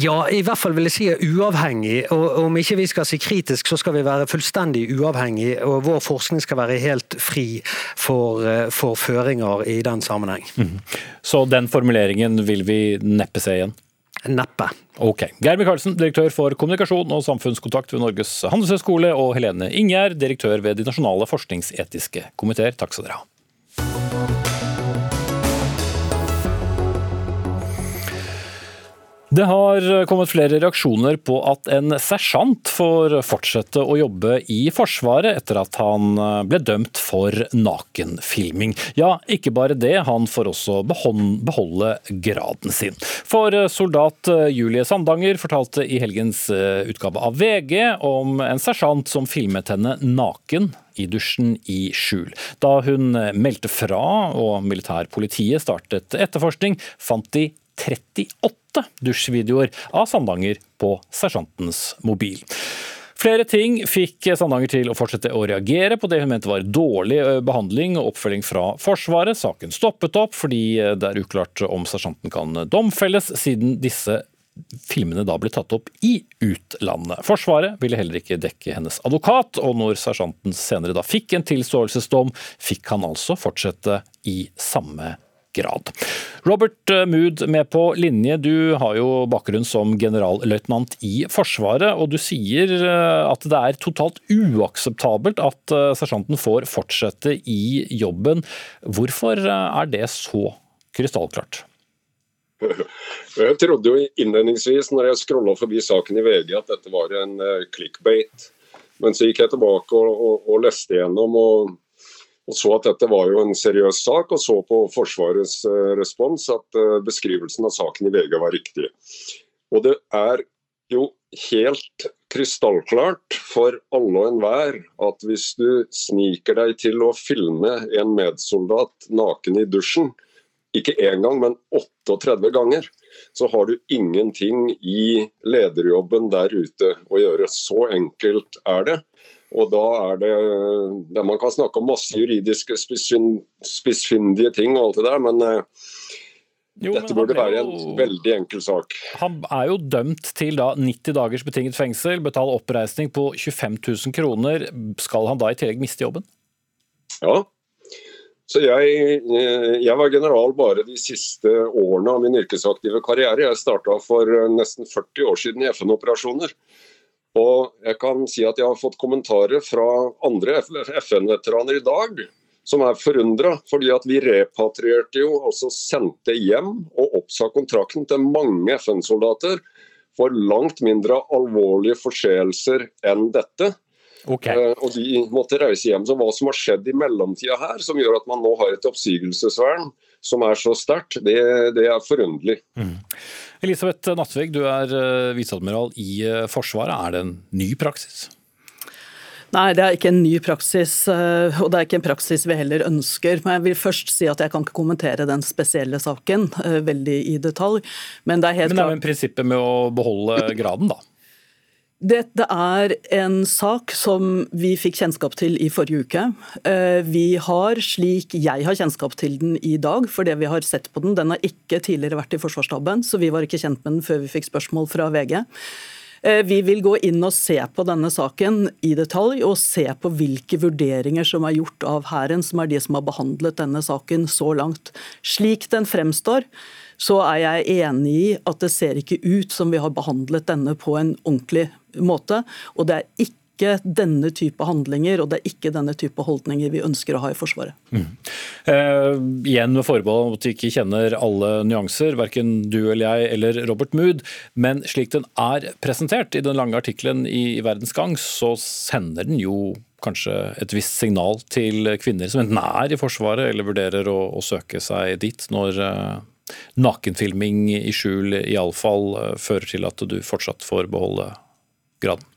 Ja, i hvert fall vil jeg si uavhengig. og Om ikke vi skal si kritisk, så skal vi være fullstendig uavhengig. og Vår forskning skal være helt fri for, eh, for føringer i den sammenheng. Mm. Så den formuleringen vil vi neppe se igjen? Neppe. Ok. Geir Micaelsen, direktør for kommunikasjon og samfunnskontakt ved Norges handelshøyskole, og Helene Ingjerd, direktør ved de nasjonale forskningsetiske komiteer. Takk skal dere ha. Det har kommet flere reaksjoner på at en sersjant får fortsette å jobbe i Forsvaret etter at han ble dømt for nakenfilming. Ja, ikke bare det, han får også beholde graden sin. For soldat Julie Sandanger fortalte i helgens utgave av VG om en sersjant som filmet henne naken i dusjen i skjul. Da hun meldte fra og militærpolitiet startet etterforskning, fant de 38 dusjvideoer av Sandanger på sersjantens mobil. Flere ting fikk Sandanger til å fortsette å reagere på det hun mente var dårlig behandling og oppfølging fra Forsvaret. Saken stoppet opp fordi det er uklart om sersjanten kan domfelles, siden disse filmene da ble tatt opp i utlandet. Forsvaret ville heller ikke dekke hennes advokat, og når sersjanten senere da fikk en tilståelsesdom, fikk han altså fortsette i samme grad. Robert eh, Mood med på linje, du har jo bakgrunn som generalløytnant i Forsvaret, og du sier eh, at det er totalt uakseptabelt at eh, sersjanten får fortsette i jobben. Hvorfor er det så krystallklart? Jeg trodde jo innledningsvis når jeg scrolla forbi saken i VG at dette var en clickbait. Men så gikk jeg tilbake og, og, og leste gjennom, og og så at dette var jo en seriøs sak, og så på Forsvarets eh, respons at eh, beskrivelsen av saken i VG var riktig. Og det er jo helt krystallklart for alle og enhver at hvis du sniker deg til å filme en medsoldat naken i dusjen, ikke én gang, men 38 ganger, så har du ingenting i lederjobben der ute å gjøre. Så enkelt er det. Og da er det det, Man kan snakke om masse juridiske spissfindige ting og alt det der, men eh, jo, Dette burde være en jo, veldig enkel sak. Han er jo dømt til da 90 dagers betinget fengsel, betale oppreisning på 25 000 kroner. Skal han da i tillegg miste jobben? Ja. Så jeg, eh, jeg var general bare de siste årene av min yrkesaktive karriere. Jeg starta for eh, nesten 40 år siden i FN-operasjoner. Og jeg kan si at jeg har fått kommentarer fra andre FN-veteraner i dag som er forundra. Fordi at vi repatrierte jo, altså sendte hjem og oppsa kontrakten til mange FN-soldater for langt mindre alvorlige forseelser enn dette. Okay. Uh, og de måtte reise hjem. Så hva som har skjedd i mellomtida her, som gjør at man nå har et oppsigelsesvern som er så sterkt, det, det, er forunderlig. Mm. Elisabeth Nattveg, du er uh, viseadmiral i uh, Forsvaret. Er det en ny praksis? Nei, det er ikke en ny praksis, og det er ikke en praksis vi heller ønsker. Men jeg vil først si at jeg kan ikke kommentere den spesielle saken veldig i detalj. Men det er helt Men det er jo prinsippet med å beholde graden, da? Dette er en sak som vi fikk kjennskap til i forrige uke. Eh, vi har, slik jeg har kjennskap til den i dag, for det vi har sett på den, den har ikke tidligere vært i Forsvarsstaben, så vi var ikke kjent med den før vi fikk spørsmål fra VG. Eh, vi vil gå inn og se på denne saken i detalj, og se på hvilke vurderinger som er gjort av Hæren, som er de som har behandlet denne saken så langt. Slik den fremstår, så er jeg enig i at det ser ikke ut som vi har behandlet denne på en ordentlig måte. Og det er ikke denne type handlinger og det er ikke denne type holdninger vi ønsker å ha i Forsvaret. Mm. Eh, igjen med forbehold om at vi ikke kjenner alle nyanser, verken du eller jeg eller Robert Mood. Men slik den er presentert i den lange artikkelen i, Verdens Gang, så sender den jo kanskje et visst signal til kvinner som enten er i Forsvaret eller vurderer å, å søke seg dit, når uh, nakenfilming i skjul iallfall eh, fører til at du fortsatt får beholde graden.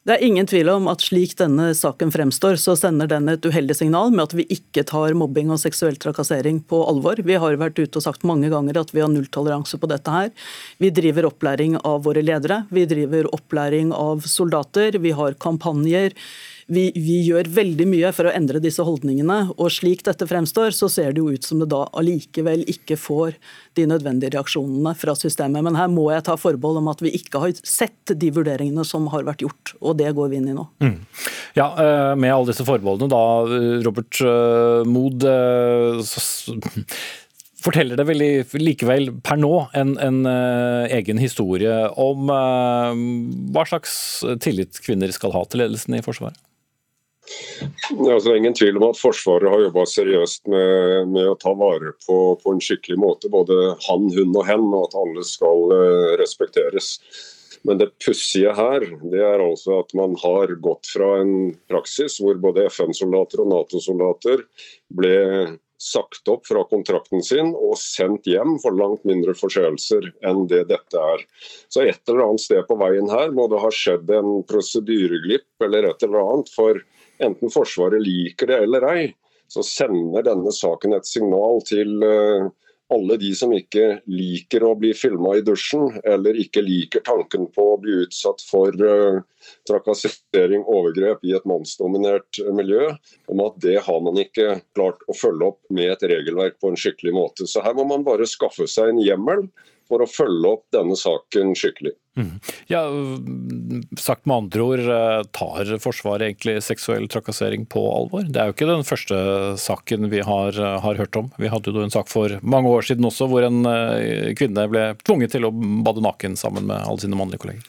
Det er ingen tvil om at slik denne saken fremstår, så sender den et uheldig signal med at vi ikke tar mobbing og seksuell trakassering på alvor. Vi har vært ute og sagt mange ganger at vi har nulltoleranse på dette her. Vi driver opplæring av våre ledere, vi driver opplæring av soldater, vi har kampanjer vi, vi, gjør veldig mye for å endre disse holdningene. Og slik dette fremstår, så ser det jo ut som det da allikevel ikke får de nødvendige reaksjonene fra systemet. Men her må jeg ta forbehold om at vi ikke har sett de vurderingene som har vært gjort, og det går vi inn i nå. Mm. Ja, eh, Med alle disse forbeholdene da, Robert eh, Mood. Forteller det vel likevel per nå en, en uh, egen historie om uh, hva slags tillit kvinner skal ha til ledelsen i Forsvaret? Altså, det er ingen tvil om at Forsvaret har jobba seriøst med, med, å ta vare på, på, en skikkelig måte. Både han, hun og hen, og at alle skal uh, respekteres. Men det pussige her det er altså at man har gått fra en praksis hvor både FN-soldater og Nato-soldater ble sagt opp fra kontrakten sin og sendt hjem for langt mindre forseelser enn det dette er. Så et eller annet sted på veien her må det ha skjedd en prosedyreglipp eller et eller annet. for enten Forsvaret liker det eller ei, så sender denne saken et signal til eh, alle de som ikke liker å bli filma i dusjen, eller ikke liker tanken på å bli utsatt for uh, trakassering, overgrep i et mannsdominert miljø, om at det har man ikke klart å følge opp med et regelverk på en skikkelig måte. Så her må man bare skaffe seg en hjemmel for å følge opp denne saken skikkelig. Mm. Ja, Sagt med andre ord, eh, tar Forsvaret egentlig seksuell trakassering på alvor? Det er jo ikke den første saken vi har, eh, har hørt om. Vi hadde jo en sak for mange år siden også hvor en eh, kvinne ble tvunget til å bade naken sammen med alle sine mannlige kolleger.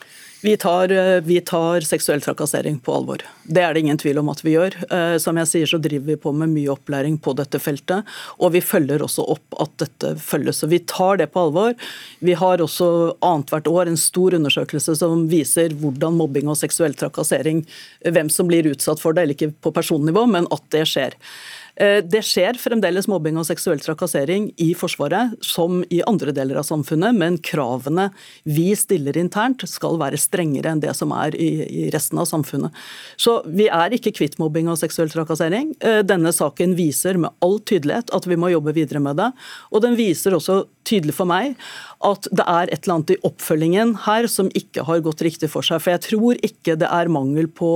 Vi tar, eh, vi tar, seksuell trakassering på alvor. Det er det ingen tvil om at vi gjør. Eh, som jeg sier, så driver vi på med mye opplæring på dette feltet. Og vi følger også opp at dette følges. Så vi tar det på alvor. Vi har også annethvert år en stor undersøkelse som viser hvordan mobbing og seksuell trakassering, hvem som blir utsatt for det, eller ikke på personnivå, men at det skjer. Eh, det skjer fremdeles mobbing og seksuell trakassering i Forsvaret, som i andre deler av samfunnet, men kravene vi stiller internt skal være strengere enn det som er i, resten av samfunnet. Så vi er ikke kvitt mobbing og seksuell trakassering. Eh, denne saken viser med all tydelighet at vi må jobbe videre med det. Og den viser også tydelig for meg at det er et eller annet i oppfølgingen her som ikke har gått riktig for seg. For jeg tror ikke det er mangel på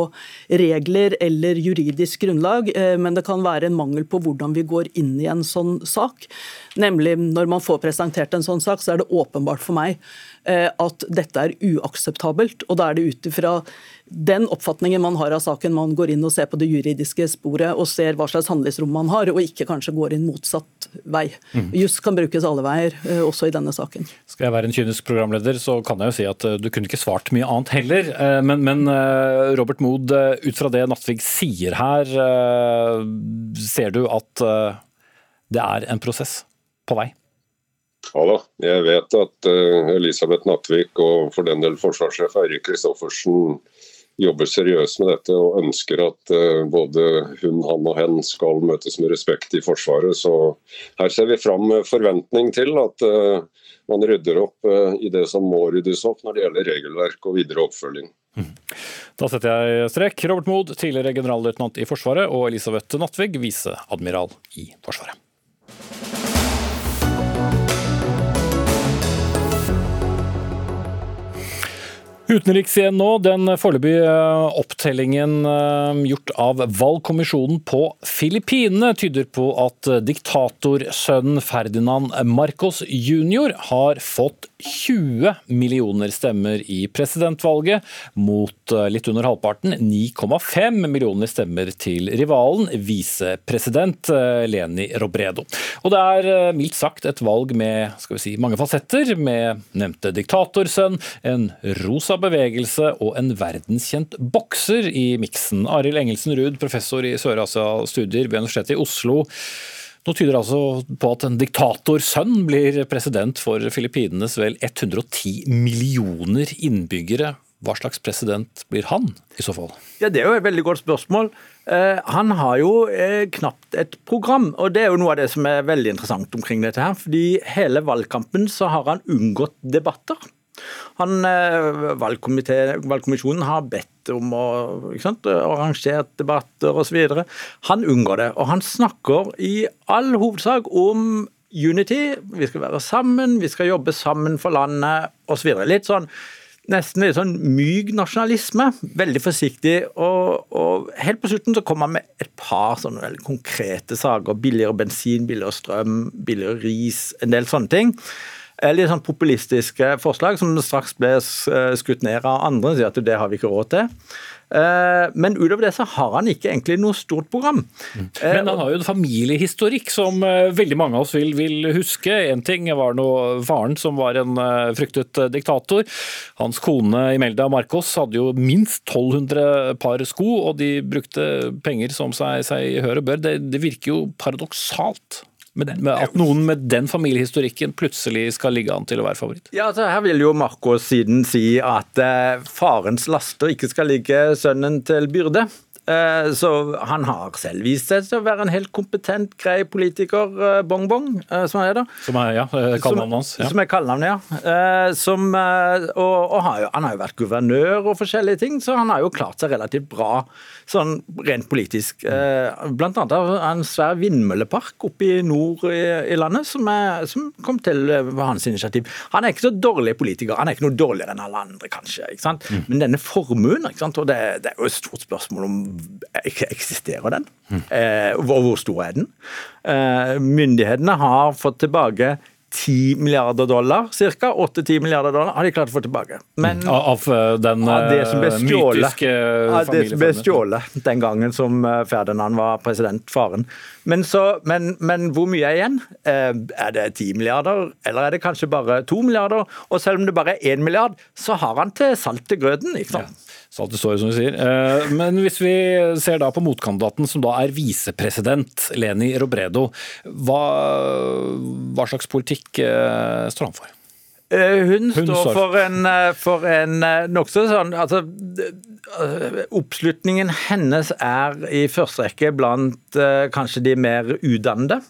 regler eller juridisk grunnlag, eh, men det kan være en mangel på hvordan vi går inn i en sånn sak. Nemlig når man får presentert en sånn sak, så er det åpenbart for meg eh, at dette er uakseptabelt. Og da er det ut ifra den oppfatningen man har av saken, man går inn og ser på det juridiske sporet og ser hva slags handlingsrom man har, og ikke kanskje går inn motsatt vei. Mm. Juss kan brukes alle veier, eh, også i denne saken. Skal jeg være en kynisk programleder, så kan jeg jo si at eh, du kunne ikke svart mye annet heller. Men, men Robert Mood, ut fra det Nattvig sier her, ser du at det er en prosess? På vei? Ja da, jeg vet at uh, Elisabeth Nattvik og for den del forsvarssjef Eirik Kristoffersen jobber seriøst med dette og ønsker at uh, både hun, han og hen skal møtes med respekt i Forsvaret. Så her ser vi fram med forventning til at uh, man rydder opp i det som må ryddes opp når det gjelder regelverk og videre oppfølging. Mm. Da setter jeg strek. Robert Mood, tidligere generalløytnant i Forsvaret, og Elisabeth Nattvig, viseadmiral i Forsvaret. Utenriks igjen nå. Den foreløpige eh, opptellingen eh, gjort av valgkommisjonen på Filippinene tyder på at diktatorsønnen Ferdinand Marcos jr. har fått 20 millioner stemmer i presidentvalget, mot eh, litt under halvparten 9,5 millioner stemmer til rivalen, visepresident eh, Leni Robredo. Og det er eh, mildt sagt et valg med skal vi si, mange fasetter, med nevnte diktatorsønn, en rosa bevegelse og en verdenskjent bokser i miksen. Arild Engelsen Ruud, professor i Sør-Asia-studier ved Universitetet i Oslo. Nå tyder det altså på at en diktatorsønn blir president for Filippinenes vel 110 millioner innbyggere. Hva slags president blir han, i så fall? Ja, Det er jo et veldig godt spørsmål. Eh, han har jo eh, knapt et program, og det er jo noe av det som er veldig interessant omkring dette. her, fordi Hele valgkampen så har han unngått debatter. Han, eh, valgkommisjonen har bedt om å sant, arrangere debatter osv. Han unngår det, og han snakker i all hovedsak om unity. Vi skal være sammen, vi skal jobbe sammen for landet osv. Litt sånn nesten litt sånn myk nasjonalisme. Veldig forsiktig. Og, og, helt på slutten så kommer han med et par sånne veldig konkrete saker. Billigere bensin, billigere strøm, billigere ris, en del sånne ting. Eh, litt sånn populistiske forslag som straks ble eh, skutt ned av andre. Sier at det har vi ikke råd til. Eh, men utover det så har han ikke egentlig noe stort program. Men han har jo en familiehistorikk som veldig mange av oss vil, vil huske. En ting var nå faren som var en fryktet diktator. Hans kone Imelda Marcos hadde jo minst 1200 par sko, og de brukte penger som seg, seg hør og bør. Det, det virker jo paradoksalt med, med at noen med den familiehistorikken plutselig skal ligge an til å være favoritt? Ja, altså Her vil jo Marcos siden si at eh, farens laster ikke skal ligge sønnen til byrde. Eh, så han har selv vist seg til å være en helt kompetent, grei politiker, eh, Bong Bong, eh, som han er da. Som er, ja, kallenavnet hans. Ja. Som er kallenavnet, ja. Som, og, og har jo, han har jo vært guvernør og forskjellige ting, så han har jo klart seg relativt bra sånn rent politisk. Blant annet har en svær vindmøllepark oppe i nord i, i landet som, er, som, kom til på hans initiativ. Han er ikke så dårlig politiker, han er ikke noe dårligere enn alle andre, kanskje. ikke sant? Mm. Men denne formuen, ikke sant? og det, det er jo et stort spørsmål om eksisterer den? Eh, hvor, hvor stor er den? Eh, myndighetene har fått tilbake 10 milliarder dollar, ca. 8-10 milliarder dollar har de klart å få tilbake. Men, mm. av den av det som ble eh, stjålet, mytiske av det som ble stjålet den gangen som eh, Ferdinand var president, faren. Men, så, men, men, hvor mye er igjen? Eh, er det 10 milliarder, eller er det kanskje bare 2 milliarder? Og selv om det bare er 1 milliard, så har han til salt til grøten. ikke sant? Ja. Salt i såret, som du sier. Eh, men hvis vi ser da på motkandidaten, som da er visepresident, Leni Robredo. Hva, hva slags politikk eh, står han for? Eh, hun, Hun står for en, for en nokså sånn altså, Oppslutningen hennes er i første rekke blant kanskje de mer utdannede.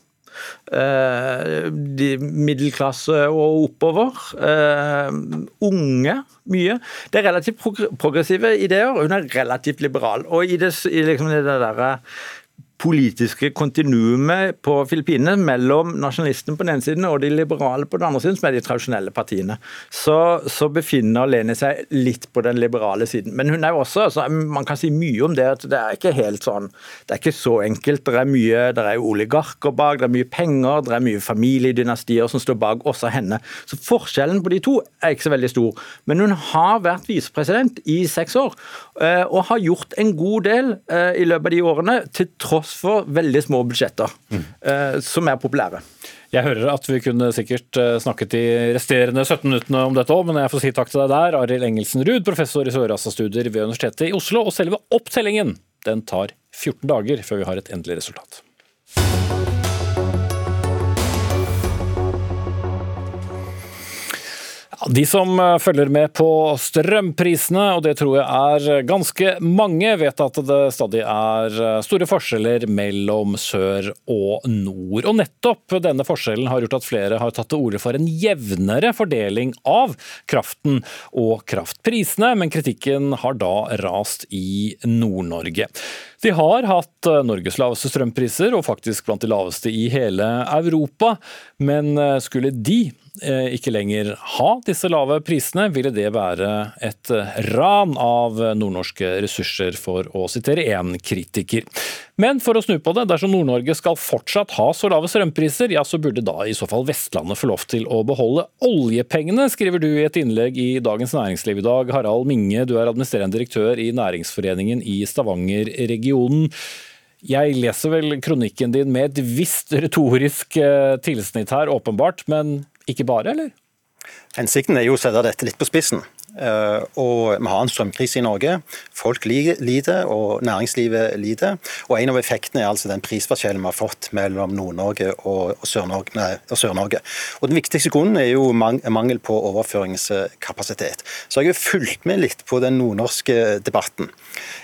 Eh, de middelklasse og oppover. Eh, unge, mye. Det er relativt progressive ideer. Hun er relativt liberal. Og i det, i liksom det der politiske kontinuumet på Filippinene mellom nasjonalistene på den ene siden og de liberale på den andre siden, som er de tradisjonelle partiene, så, så, befinner Leni seg litt på den liberale siden. Men hun er jo også altså, Man kan si mye om det. at Det er ikke helt sånn, det er ikke så enkelt. Det er mye, det er oligarker bak, det er mye penger, det er mye familiedynastier som står bak også henne. Så forskjellen på de to er ikke så veldig stor. Men hun har vært visepresident i seks år, eh, og har gjort en god del eh, i løpet av de årene, til tross tross for veldig små budsjetter, mm. som er populære. Jeg hører at vi kunne sikkert eh, snakket de resterende 17 minuttene om dette òg, men jeg får si takk til deg der, Arild Engelsen Ruud, professor i Sør-Asia-studier ved Universitetet i Oslo. Og selve opptellingen den tar 14 dager før vi har et endelig resultat. De som eh, følger med på strømprisene, og det tror jeg er ganske mange, vet at det stadig er eh, store forskjeller mellom sør og nord. Og nettopp denne forskjellen har gjort at flere har tatt til orde for en jevnere fordeling av kraften og kraftprisene, men kritikken har da rast i Nord-Norge. De har hatt eh, Norges laveste strømpriser, og faktisk blant de laveste i hele Europa. Men skulle de eh, ikke lenger ha disse lave prisene, ville det være et ran av nordnorske ressurser, for å sitere én kritiker. Men for å snu på det, dersom Nord-Norge skal fortsatt ha så lave strømpriser, ja så burde da i så fall Vestlandet få lov til å beholde oljepengene, skriver du i et innlegg i Dagens Næringsliv i dag. Harald Minge, du er administrerende direktør i Næringsforeningen i Stavanger-regionen. Jeg leser vel kronikken din med et visst retorisk eh, tilsnitt her, åpenbart, men ikke bare, eller? Hensikten er jo å sette dette litt på spissen. Eh, og vi har en strømkrise i Norge. Folk lider, og næringslivet lider. Og en av effektene er altså den prisforskjellen vi har fått mellom Nord-Norge og Sør-Norge. Og Den viktigste grunnen er jo mangel på overføringskapasitet. Så jeg har fulgt med litt på den nordnorske debatten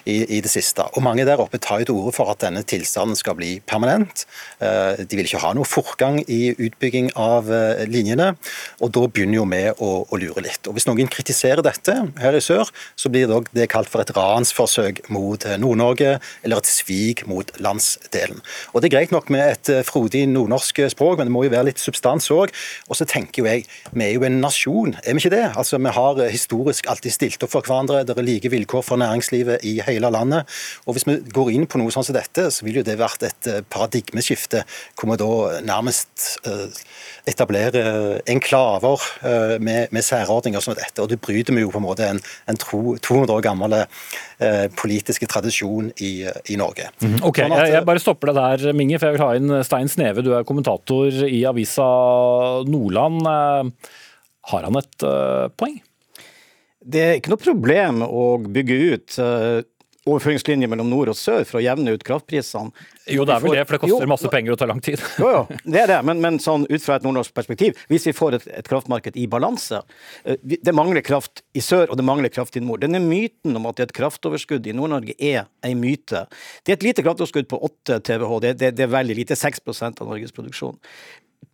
i, i det siste. Og mange der oppe tar jo til orde for at denne tilstanden skal bli permanent. Eh, de vil ikke ha noe fortgang i utbygging av eh, linjene, og da begynner jo vi å, å lure litt. Og Hvis noen kritiserer dette her i sør, så blir det, det kalt for et ransforsøk mot eh, Nord-Norge, eller et svik mot landsdelen. Og Det er greit nok med et eh, frodig nordnorsk språk, men det må jo være litt substans òg. Og så tenker jo jeg, vi er jo en nasjon, er vi ikke det? Altså, Vi har eh, historisk alltid stilt opp for hverandre, det er like vilkår for næringslivet i hele landet. Og Hvis vi går inn på noe sånn som dette, så vil jo det vært et paradigmeskifte, hvor vi da nærmest etablerer enklaver med særordninger som dette. og det bryter vi jo på en måte en, en 200 år gammel eh, politiske tradisjon i, i Norge. Mm, ok, sånn at, jeg, jeg, bare stopper det der, Minge, for jeg vil ha inn Stein Sneve. Du er kommentator i avisa Nordland. Eh, har han et uh, poeng? Det er ikke noe problem å bygge ut uh, overføringslinje mellom nord og sør for å jevne ut kraftprisene. Jo, det er vel det, for det koster jo, masse penger og tar lang tid. jo, jo, det er det, men, men sånn ut fra et nordnorsk perspektiv, hvis vi får et, et, kraftmarked i balanse eh, Det mangler kraft i sør, og det mangler kraft i nord. Denne myten om at det er et kraftoverskudd i Nord-Norge er en myte. Det er et lite kraftoverskudd på 8 TWh, det, det, det er veldig lite, 6% av Norges produksjon.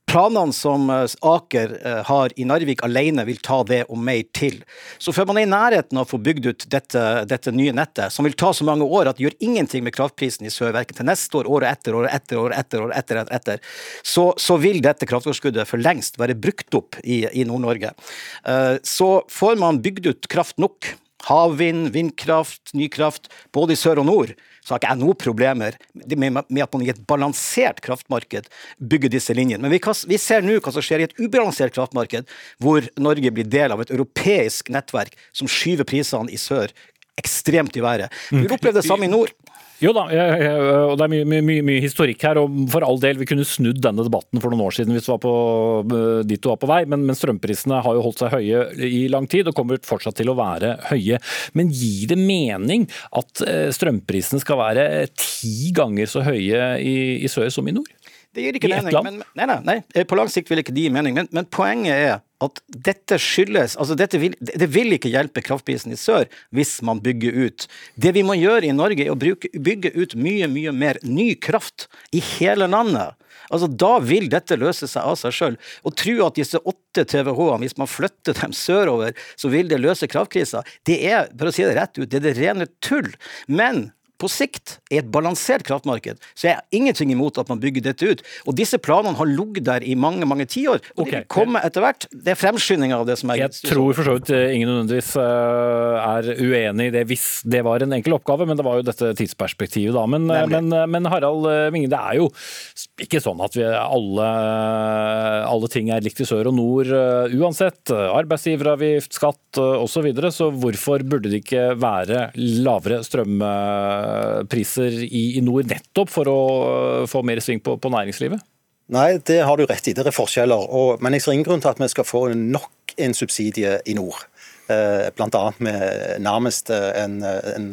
Planene som eh, Aker eh, har i Narvik alene vil ta det og mer til. Så før man er i nærheten av å få bygd ut dette, dette, nye nettet, som vil ta så mange år at det gjør ingenting med kraftprisen i sør, verken til neste år, året etter, året etter, året etter, året etter, etter, etter, så, så vil dette kraftoverskuddet for lengst være brukt opp i, i Nord-Norge. Eh, så får man bygd ut kraft nok, havvind, vindkraft, ny kraft, både i sør og nord, så har ikke jeg noen problemer med at man i et balansert kraftmarked bygger disse linjene. Men vi, kan, vi ser nå hva som skjer i et ubalansert kraftmarked, hvor Norge blir del av et europeisk nettverk som skyver prisene i sør ekstremt i været. Vi opplever det samme i nord. Jo da, og det er mye, mye, mye, historikk her. og For all del, vi kunne snudd denne debatten for noen år siden hvis vi var på, eh, dit du var på vei, men, men, strømprisene har jo holdt seg høye i lang tid og kommer fortsatt til å være høye. Men gir det mening at eh, strømprisene skal være ti ganger så høye i, i sør som i nord? Det gir ikke mening. Men, nei, nei, nei, på lang sikt vil ikke de gi mening. Men, men poenget er at dette skyldes altså dette vil, Det vil ikke hjelpe kraftprisen i sør hvis man bygger ut. Det vi må gjøre i Norge, er å bruke, bygge ut mye, mye mer ny kraft i hele landet. Altså, Da vil dette løse seg av seg sjøl. Å tro at disse åtte TWh-ene, hvis man flytter dem sørover, så vil det løse kraftkrisa, det er for å si det rett ut, det er det rene tull. Men på sikt, i et balansert kraftmarked, så jeg har ingenting imot at man bygger dette ut. Og disse planene har ligget der i mange mange tiår. Og okay. de vil komme etter hvert. Det er fremskyndinga av det som er Jeg tror for så vidt eh, ingen nødvendigvis eh, er uenig i det hvis det var en enkel oppgave, men det var jo dette tidsperspektivet, da. Men, eh, men, men Harald Minge, det er jo ikke sånn at vi alle, alle ting er likt i sør og nord uansett. Arbeidsgiveravgift, skatt osv. Så, videre, så hvorfor burde det ikke være lavere strøm priser i, nord, nettopp for å få mer sving på, på næringslivet? Nei, det har du rett i. Det er forskjeller. Og, men jeg ser ingen grunn til at vi skal få nok en subsidie i nord. Eh, Bl.a. med nærmest en, en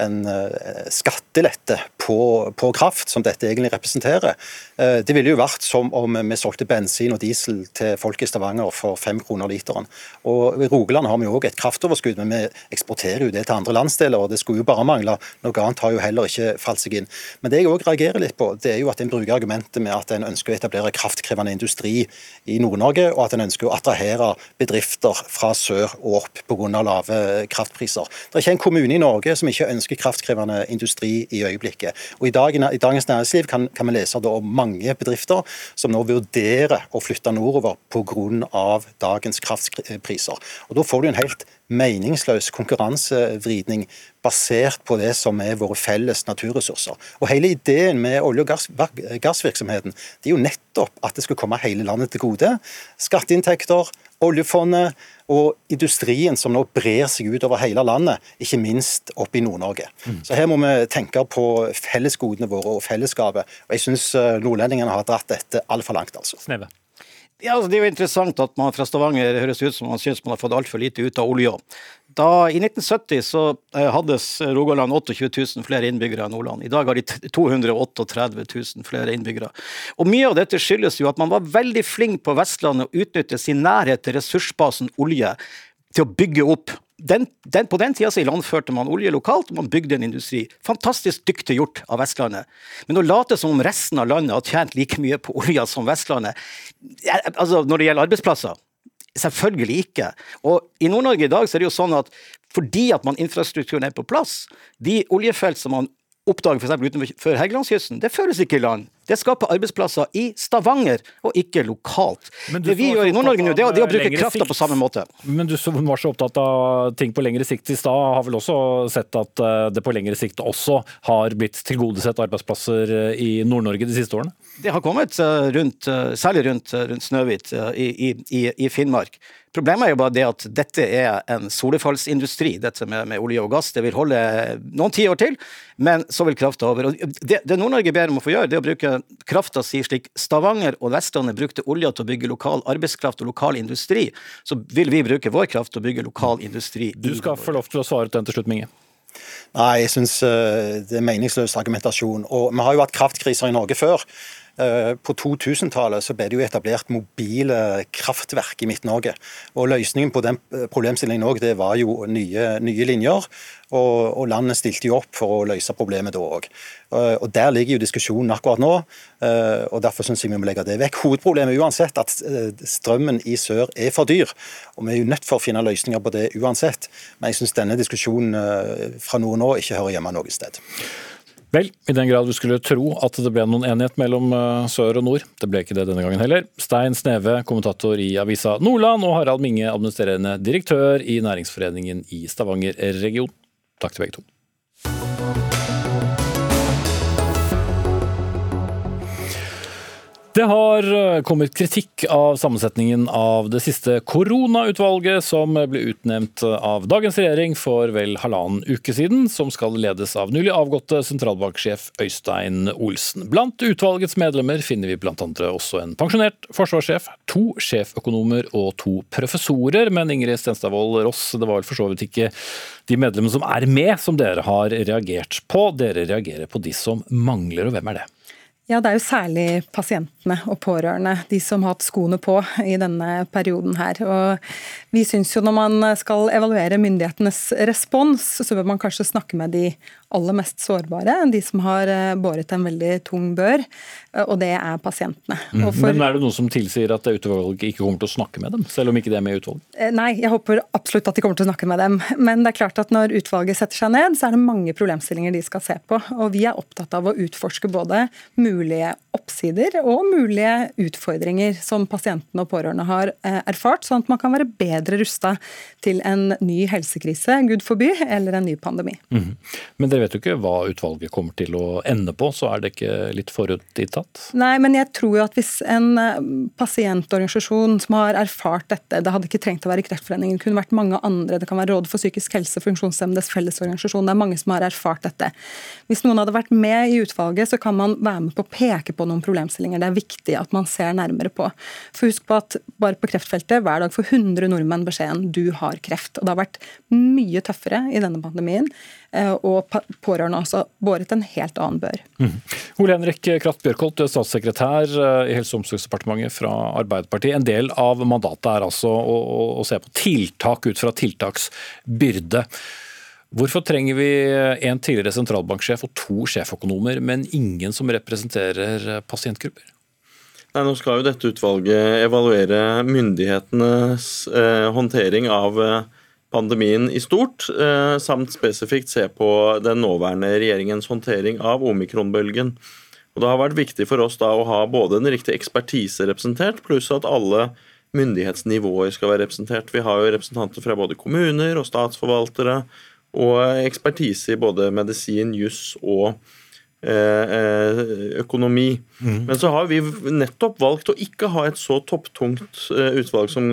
en eh, skattelette på, på, kraft, som dette egentlig representerer. Eh, det ville jo vært som om vi solgte bensin og diesel til folk i Stavanger for fem kroner literen. Og I Rogaland har vi jo òg et kraftoverskudd, men vi eksporterer jo det til andre landsdeler. og Det skulle jo bare mangle. Noe annet har jo heller ikke falt seg inn. Men det jeg òg reagerer litt på, det er jo at en bruker argumentet med at en ønsker å etablere kraftkrevende industri i Nord-Norge, og at en ønsker å attrahere bedrifter fra sør og opp pga. lave kraftpriser. Det er ikke en kommune i Norge som ikke ønsker ønsker kraftkrevende industri i øyeblikket. Og I, dag, i Dagens Næringsliv kan, kan vi lese om mange bedrifter som nå vurderer å flytte nordover pga. dagens kraftpriser. Og Da får du en helt meningsløs konkurransevridning basert på det som er våre felles naturressurser. Og Hele ideen med olje- og gass, gassvirksomheten det er jo nettopp at det skal komme hele landet til gode. Skatteinntekter, oljefondet og industrien som nå brer seg ut over hele landet, ikke minst opp i Nord-Norge. Mm. Så Her må vi tenke på fellesgodene våre og fellesskapet. Og Jeg syns eh, nordlendingene har dratt dette altfor langt. altså. Sneve. Ja, altså, det er jo interessant at man fra Stavanger høres ut som man syns man har fått altfor lite ut av olja. Da, I 1970 så eh, hadde Rogaland 28 000 flere innbyggere enn Nordland. I dag har de 238 000 flere innbyggere. Og Mye av dette skyldes jo at man var veldig flink på Vestlandet å utnytte sin nærhet til ressursbasen olje til å bygge opp den, den, på den tida så ilandførte man olje lokalt, og man bygde en industri. Fantastisk dyktig gjort av Vestlandet. Men å late som om resten av landet har tjent like mye på olja som Vestlandet altså Når det gjelder arbeidsplasser, selvfølgelig ikke. Og i Nord-Norge i dag så er det jo sånn at fordi at man infrastrukturen er på plass, de oljefelt som man oppdager f.eks. utenfor Helgelandskysten, det føres ikke i land. Det skaper arbeidsplasser i Stavanger, og ikke lokalt. Det vi gjør i Nord-Norge nå, det er å bruke krafta på samme måte. Men du som var så opptatt av ting på lengre sikt i stad, har vel også sett at eh, det på lengre sikt også har blitt tilgodesett arbeidsplasser eh, i Nord-Norge de siste årene? Det har kommet eh, rundt, særlig rundt, rundt Snøhvit i, i, i Finnmark. Problemet er jo bare det at dette er en solefallsindustri, dette med, med olje og gass. Det vil holde noen tiår til, men så vil krafta over. Og det, det Nord-Norge ber om å få gjøre, det er å bruke krafta si slik Stavanger og Vestlandet brukte olja til å bygge lokal arbeidskraft og lokal industri, så vil vi bruke vår kraft til å bygge lokal industri. Du skal få lov til å svare til den til slutt, Minge. Nei, jeg syns eh, det er meningsløs argumentasjon. Og vi har jo hatt kraftkriser i Norge før. Eh, på 2000-tallet så ble det jo etablert mobile kraftverk i Midt-Norge. Og Løsningen på den eh, problemstillingen også, det var jo nye, nye linjer. Og, og, landet stilte jo opp for å løse problemet da òg. Eh, og Der ligger jo diskusjonen akkurat nå. og Derfor syns jeg vi må legge det vekk. Hovedproblemet er uansett at strømmen i sør er for dyr. Og Vi er jo nødt for å finne løsninger på det uansett. Men jeg syns denne diskusjonen fra nå nå ikke hører hjemme noe sted. Vel, i den grad vi skulle tro at det ble noen enighet mellom eh, sør og nord. Det ble ikke det denne gangen heller. Stein Sneve, kommentator i avisa Nordland, og Harald Minge, administrerende direktør i Næringsforeningen i Stavanger region. Takk til begge to. Det har eh, kommet kritikk av sammensetningen av det siste koronautvalget som ble utnevnt av dagens regjering for vel halvannen uke siden, som skal ledes av nylig avgåtte sentralbanksjef Øystein Olsen. Blant utvalgets medlemmer finner vi bl.a. også en pensjonert forsvarssjef, to sjeføkonomer og to professorer. Men Ingrid Stenstadvold Ross, det var vel for så vidt ikke de medlemmene som er med, som dere har reagert på. Dere reagerer på de som mangler, og hvem er det? Ja, Det er jo særlig pasientene og pårørende, de som har hatt skoene på i denne perioden her. Og vi syns jo når man skal evaluere myndighetenes respons, så bør man kanskje snakke med de aller mest sårbare, de som har eh, båret en veldig tung bør, eh, og det er pasientene. Mm. For, Men er det noe som tilsier at utvalget ikke kommer til å snakke med dem, selv om ikke det er med i utvalget? Eh, nei, jeg håper absolutt at de kommer til å snakke med dem. Men det er klart at når utvalget setter seg ned, så er det mange problemstillinger de skal se på. Og vi er opptatt av å utforske både mulige oppsider og mulige utfordringer som pasientene og pårørende har erfart, sånn at man kan være bedre rusta til en ny helsekrise, gud forby, eller en ny pandemi. Mm. Men dere vet jo ikke hva utvalget kommer til å ende på, så er det ikke litt forutinntatt? Nei, men jeg tror jo at hvis en eh, pasientorganisasjon som har erfart dette, det hadde ikke trengt å være Kreftforeningen, det kunne vært mange andre, det kan være Rådet for psykisk helse, Funksjonshemmedes Fellesorganisasjon, det er mange som har erfart dette. Hvis noen hadde vært med i utvalget, så kan man være med på å peke på noen problemstillinger det er viktig at man ser nærmere på. For husk på at bare på kreftfeltet, hver dag får 100 nordmenn beskjeden du har kreft. Og det har vært mye tøffere i denne pandemien. Eh, og pårørende også båret en helt annen bør. Mm. Ole Henrik Kraft Bjørkholt, statssekretær eh, i Helse- og omsorgsdepartementet fra Arbeiderpartiet. En del av mandatet er altså å, å se på tiltak ut fra tiltaksbyrde. Hvorfor trenger vi en tidligere sentralbanksjef og to sjeføkonomer, men ingen som representerer pasientgrupper? Nei, Nå skal jo dette utvalget evaluere myndighetenes eh, håndtering av eh, pandemien i stort, eh, samt spesifikt se på den nåværende regjeringens håndtering av omikronbølgen. Og Det har vært viktig for oss da å ha både den riktige ekspertise representert, pluss at alle myndighetsnivåer skal være representert. Vi har jo representanter fra både kommuner og statsforvaltere, og ekspertise i både medisin, juss og eh, eh, økonomi. Mm. Men så har vi nettopp valgt å ikke ha et så topptungt utvalg som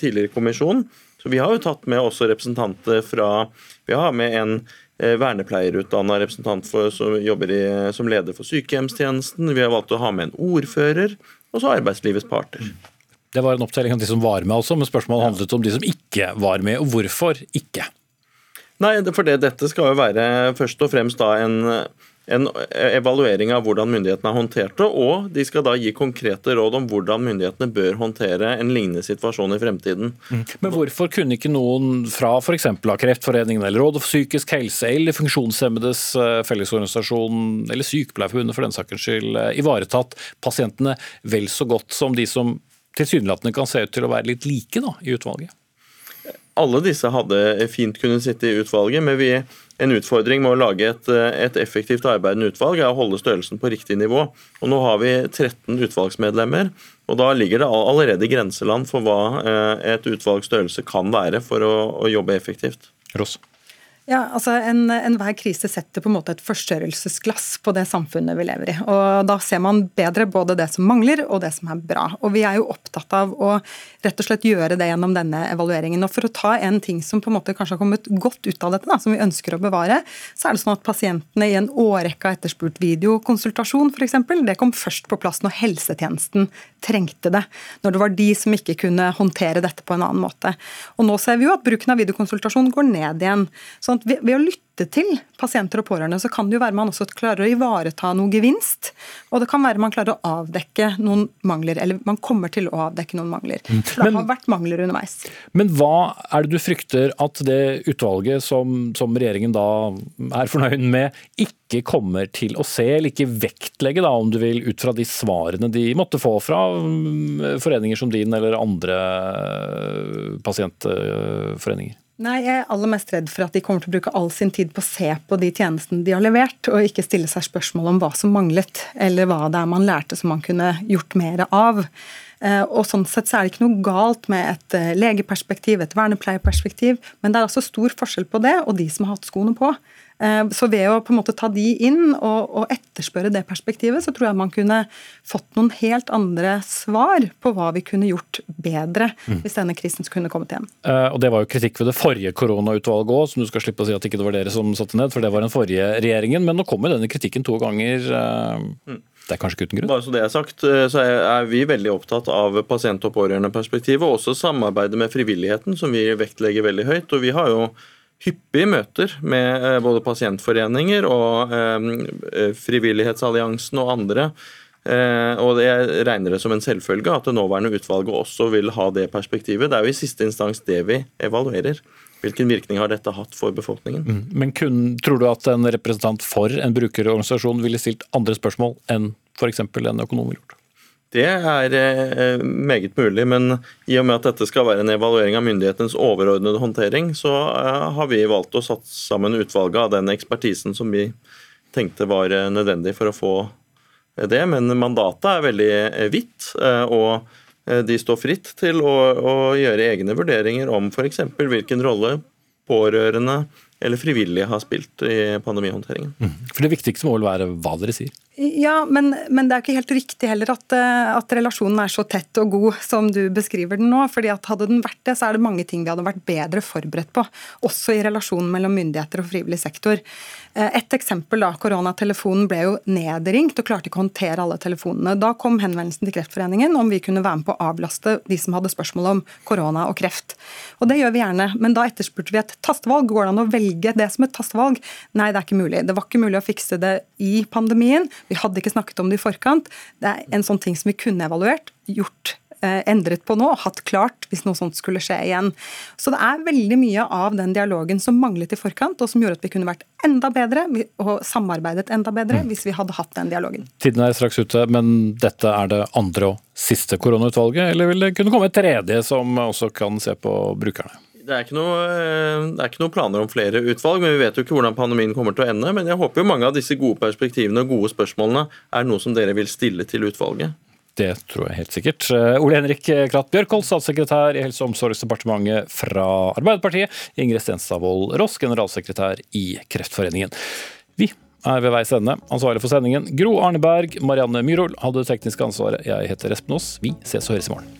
tidligere kommisjon. Så Vi har jo tatt med også representanter fra Vi har med en Eh, vernepleierutdanna representant for, som jobber i, som leder for sykehjemstjenesten. Vi har valgt å ha med en ordfører, og så arbeidslivets parter. Det var en opptelling av de som var med, også, men spørsmålet handlet om de som ikke var med. og Hvorfor ikke? Nei, for det, Dette skal jo være først og fremst da en en evaluering av hvordan myndighetene har håndtert det, og de skal da gi konkrete råd om hvordan myndighetene bør håndtere en lignende situasjon i fremtiden. Mm. Men hvorfor kunne ikke noen fra f.eks. Kreftforeningen eller Rådet for psykisk helse eller Funksjonshemmedes eh, fellesorganisasjon eller Sykepleierforbundet for den sakens skyld eh, ivaretatt pasientene vel så godt som de som tilsynelatende kan se ut til å være litt like da, i utvalget? Alle disse hadde fint kunnet sitte i utvalget, men vi en utfordring med å lage et, et effektivt arbeidende utvalg er å holde størrelsen på riktig nivå. Og Nå har vi 13 utvalgsmedlemmer, og da ligger det allerede grenseland for hva eh, et utvalgs størrelse kan være for å, å jobbe effektivt. Ross. Ja, altså Enhver en krise setter på en måte et forstørrelsesglass på det samfunnet vi lever i. og Da ser man bedre både det som mangler og det som er bra. Og Vi er jo opptatt av å rett og slett gjøre det gjennom denne evalueringen. Og For å ta en ting som på en måte kanskje har kommet godt ut av dette, da, som vi ønsker å bevare, så er det sånn at pasientene i en årrekke har etterspurt videokonsultasjon f.eks. Det kom først på plass når helsetjenesten trengte det. Når det var de som ikke kunne håndtere dette på en annen måte. Og Nå ser vi jo at bruken av videokonsultasjon går ned igjen. sånn at ved, ved å lytte til pasienter og pårørende, så kan det jo være man også klarer å ivareta noe gevinst. Og det kan være man klarer å avdekke noen mangler, eller man kommer til å avdekke noen mangler. Mm. For det har vært mangler underveis. Men hva er det du frykter at det utvalget som, som regjeringen da er fornøyd med, ikke kommer til å se, eller ikke vektlegge, da, om du vil, ut fra de svarene de måtte få fra mm, foreninger som din eller andre pasientforeninger? Nei, Jeg er aller mest redd for at de kommer til å bruke all sin tid på å se på de tjenestene de har levert, og ikke stille seg spørsmål om hva som manglet, eller hva det er man lærte som man kunne gjort mer av. Eh, og sånn sett så er det ikke noe galt med et eh, legeperspektiv, et vernepleierperspektiv, men det er altså stor forskjell på det og de som har hatt skoene på. Eh, så ved å på en måte ta de inn og, og, etterspørre det perspektivet, så tror jeg man kunne fått noen helt andre svar på hva vi kunne gjort bedre mm. hvis denne krisen kunne kommet igjen. Uh, og Det var jo kritikk ved det forrige koronautvalget òg, som du skal slippe å si at ikke det var dere som satte ned, for det var den forrige regjeringen. Men nå kommer denne kritikken to ganger. Mm. det er kanskje ikke uten grunn? Bare så det er sagt, så er vi veldig opptatt av pasient- og pårørendeperspektivet, og også samarbeidet med frivilligheten, som vi vektlegger veldig høyt. og vi har jo hyppige møter med eh, både pasientforeninger og eh, eh, Frivillighetsalliansen og andre. Og Jeg regner det som en selvfølge at det nåværende utvalget også vil ha det perspektivet. Det er jo i siste instans det vi evaluerer. Hvilken virkning har dette hatt for befolkningen? Mm. Men kun, Tror du at en representant for en brukerorganisasjon ville stilt andre spørsmål enn f.eks. en økonom ville gjort? Det er eh, meget mulig, men i og med at dette skal være en evaluering av myndighetens overordnede håndtering, så eh, har vi valgt å satt sammen utvalget av den ekspertisen som vi tenkte var eh, nødvendig for å få det. Men mandatet er veldig vidt, og de står fritt til å, å gjøre egne vurderinger om f.eks. hvilken rolle pårørende eller frivillige har spilt i pandemihåndteringen. Mm. For Det viktigste må vel være hva dere sier? Ja, men, men, det er ikke helt riktig heller at, eh, at, relasjonen er så tett og god som du beskriver den nå. fordi at Hadde den vært det, så er det mange ting vi hadde vært bedre forberedt på. Også i relasjonen mellom myndigheter og frivillig sektor. Eh, et eksempel da, Koronatelefonen ble jo nedringt og klarte ikke å håndtere alle telefonene. Da kom henvendelsen til Kreftforeningen om vi kunne være med på å avlaste de som hadde spørsmål om korona og kreft. Og Det gjør vi gjerne, men da etterspurte vi et tastevalg. Går det an å velge det som et tastevalg? Nei, det er ikke mulig. Det var ikke mulig å fikse det i pandemien. Vi hadde ikke snakket om det i forkant. Det er en sånn ting som vi kunne evaluert, gjort Eh, endret på nå, hatt klart hvis noe sånt skulle skje igjen. Så det er veldig mye av den dialogen som manglet i forkant, og som gjorde at vi kunne vært enda bedre og samarbeidet enda bedre mm. hvis vi hadde hatt den dialogen. Tiden er straks ute, men dette er det andre og siste koronautvalget, eller vil det kunne komme et tredje som også kan se på brukerne? Det er, noe, eh, det er, ikke noe, planer om flere utvalg, men vi vet jo ikke hvordan pandemien kommer til å ende. Men jeg håper jo mange av disse gode perspektivene og gode spørsmålene er noe som dere vil stille til utvalget. Det tror jeg helt sikkert. Eh, Ole Henrik Kratt Bjørkholt, statssekretær i Helse- og omsorgsdepartementet fra Arbeiderpartiet. Ingrid Stenstadvold Ross, generalsekretær i Kreftforeningen. Vi er ved veis ende. Ansvarlig for sendingen Gro Arneberg, Marianne Myhrol hadde det tekniske ansvaret. Jeg heter Espen Aas. Vi ses og høres i morgen.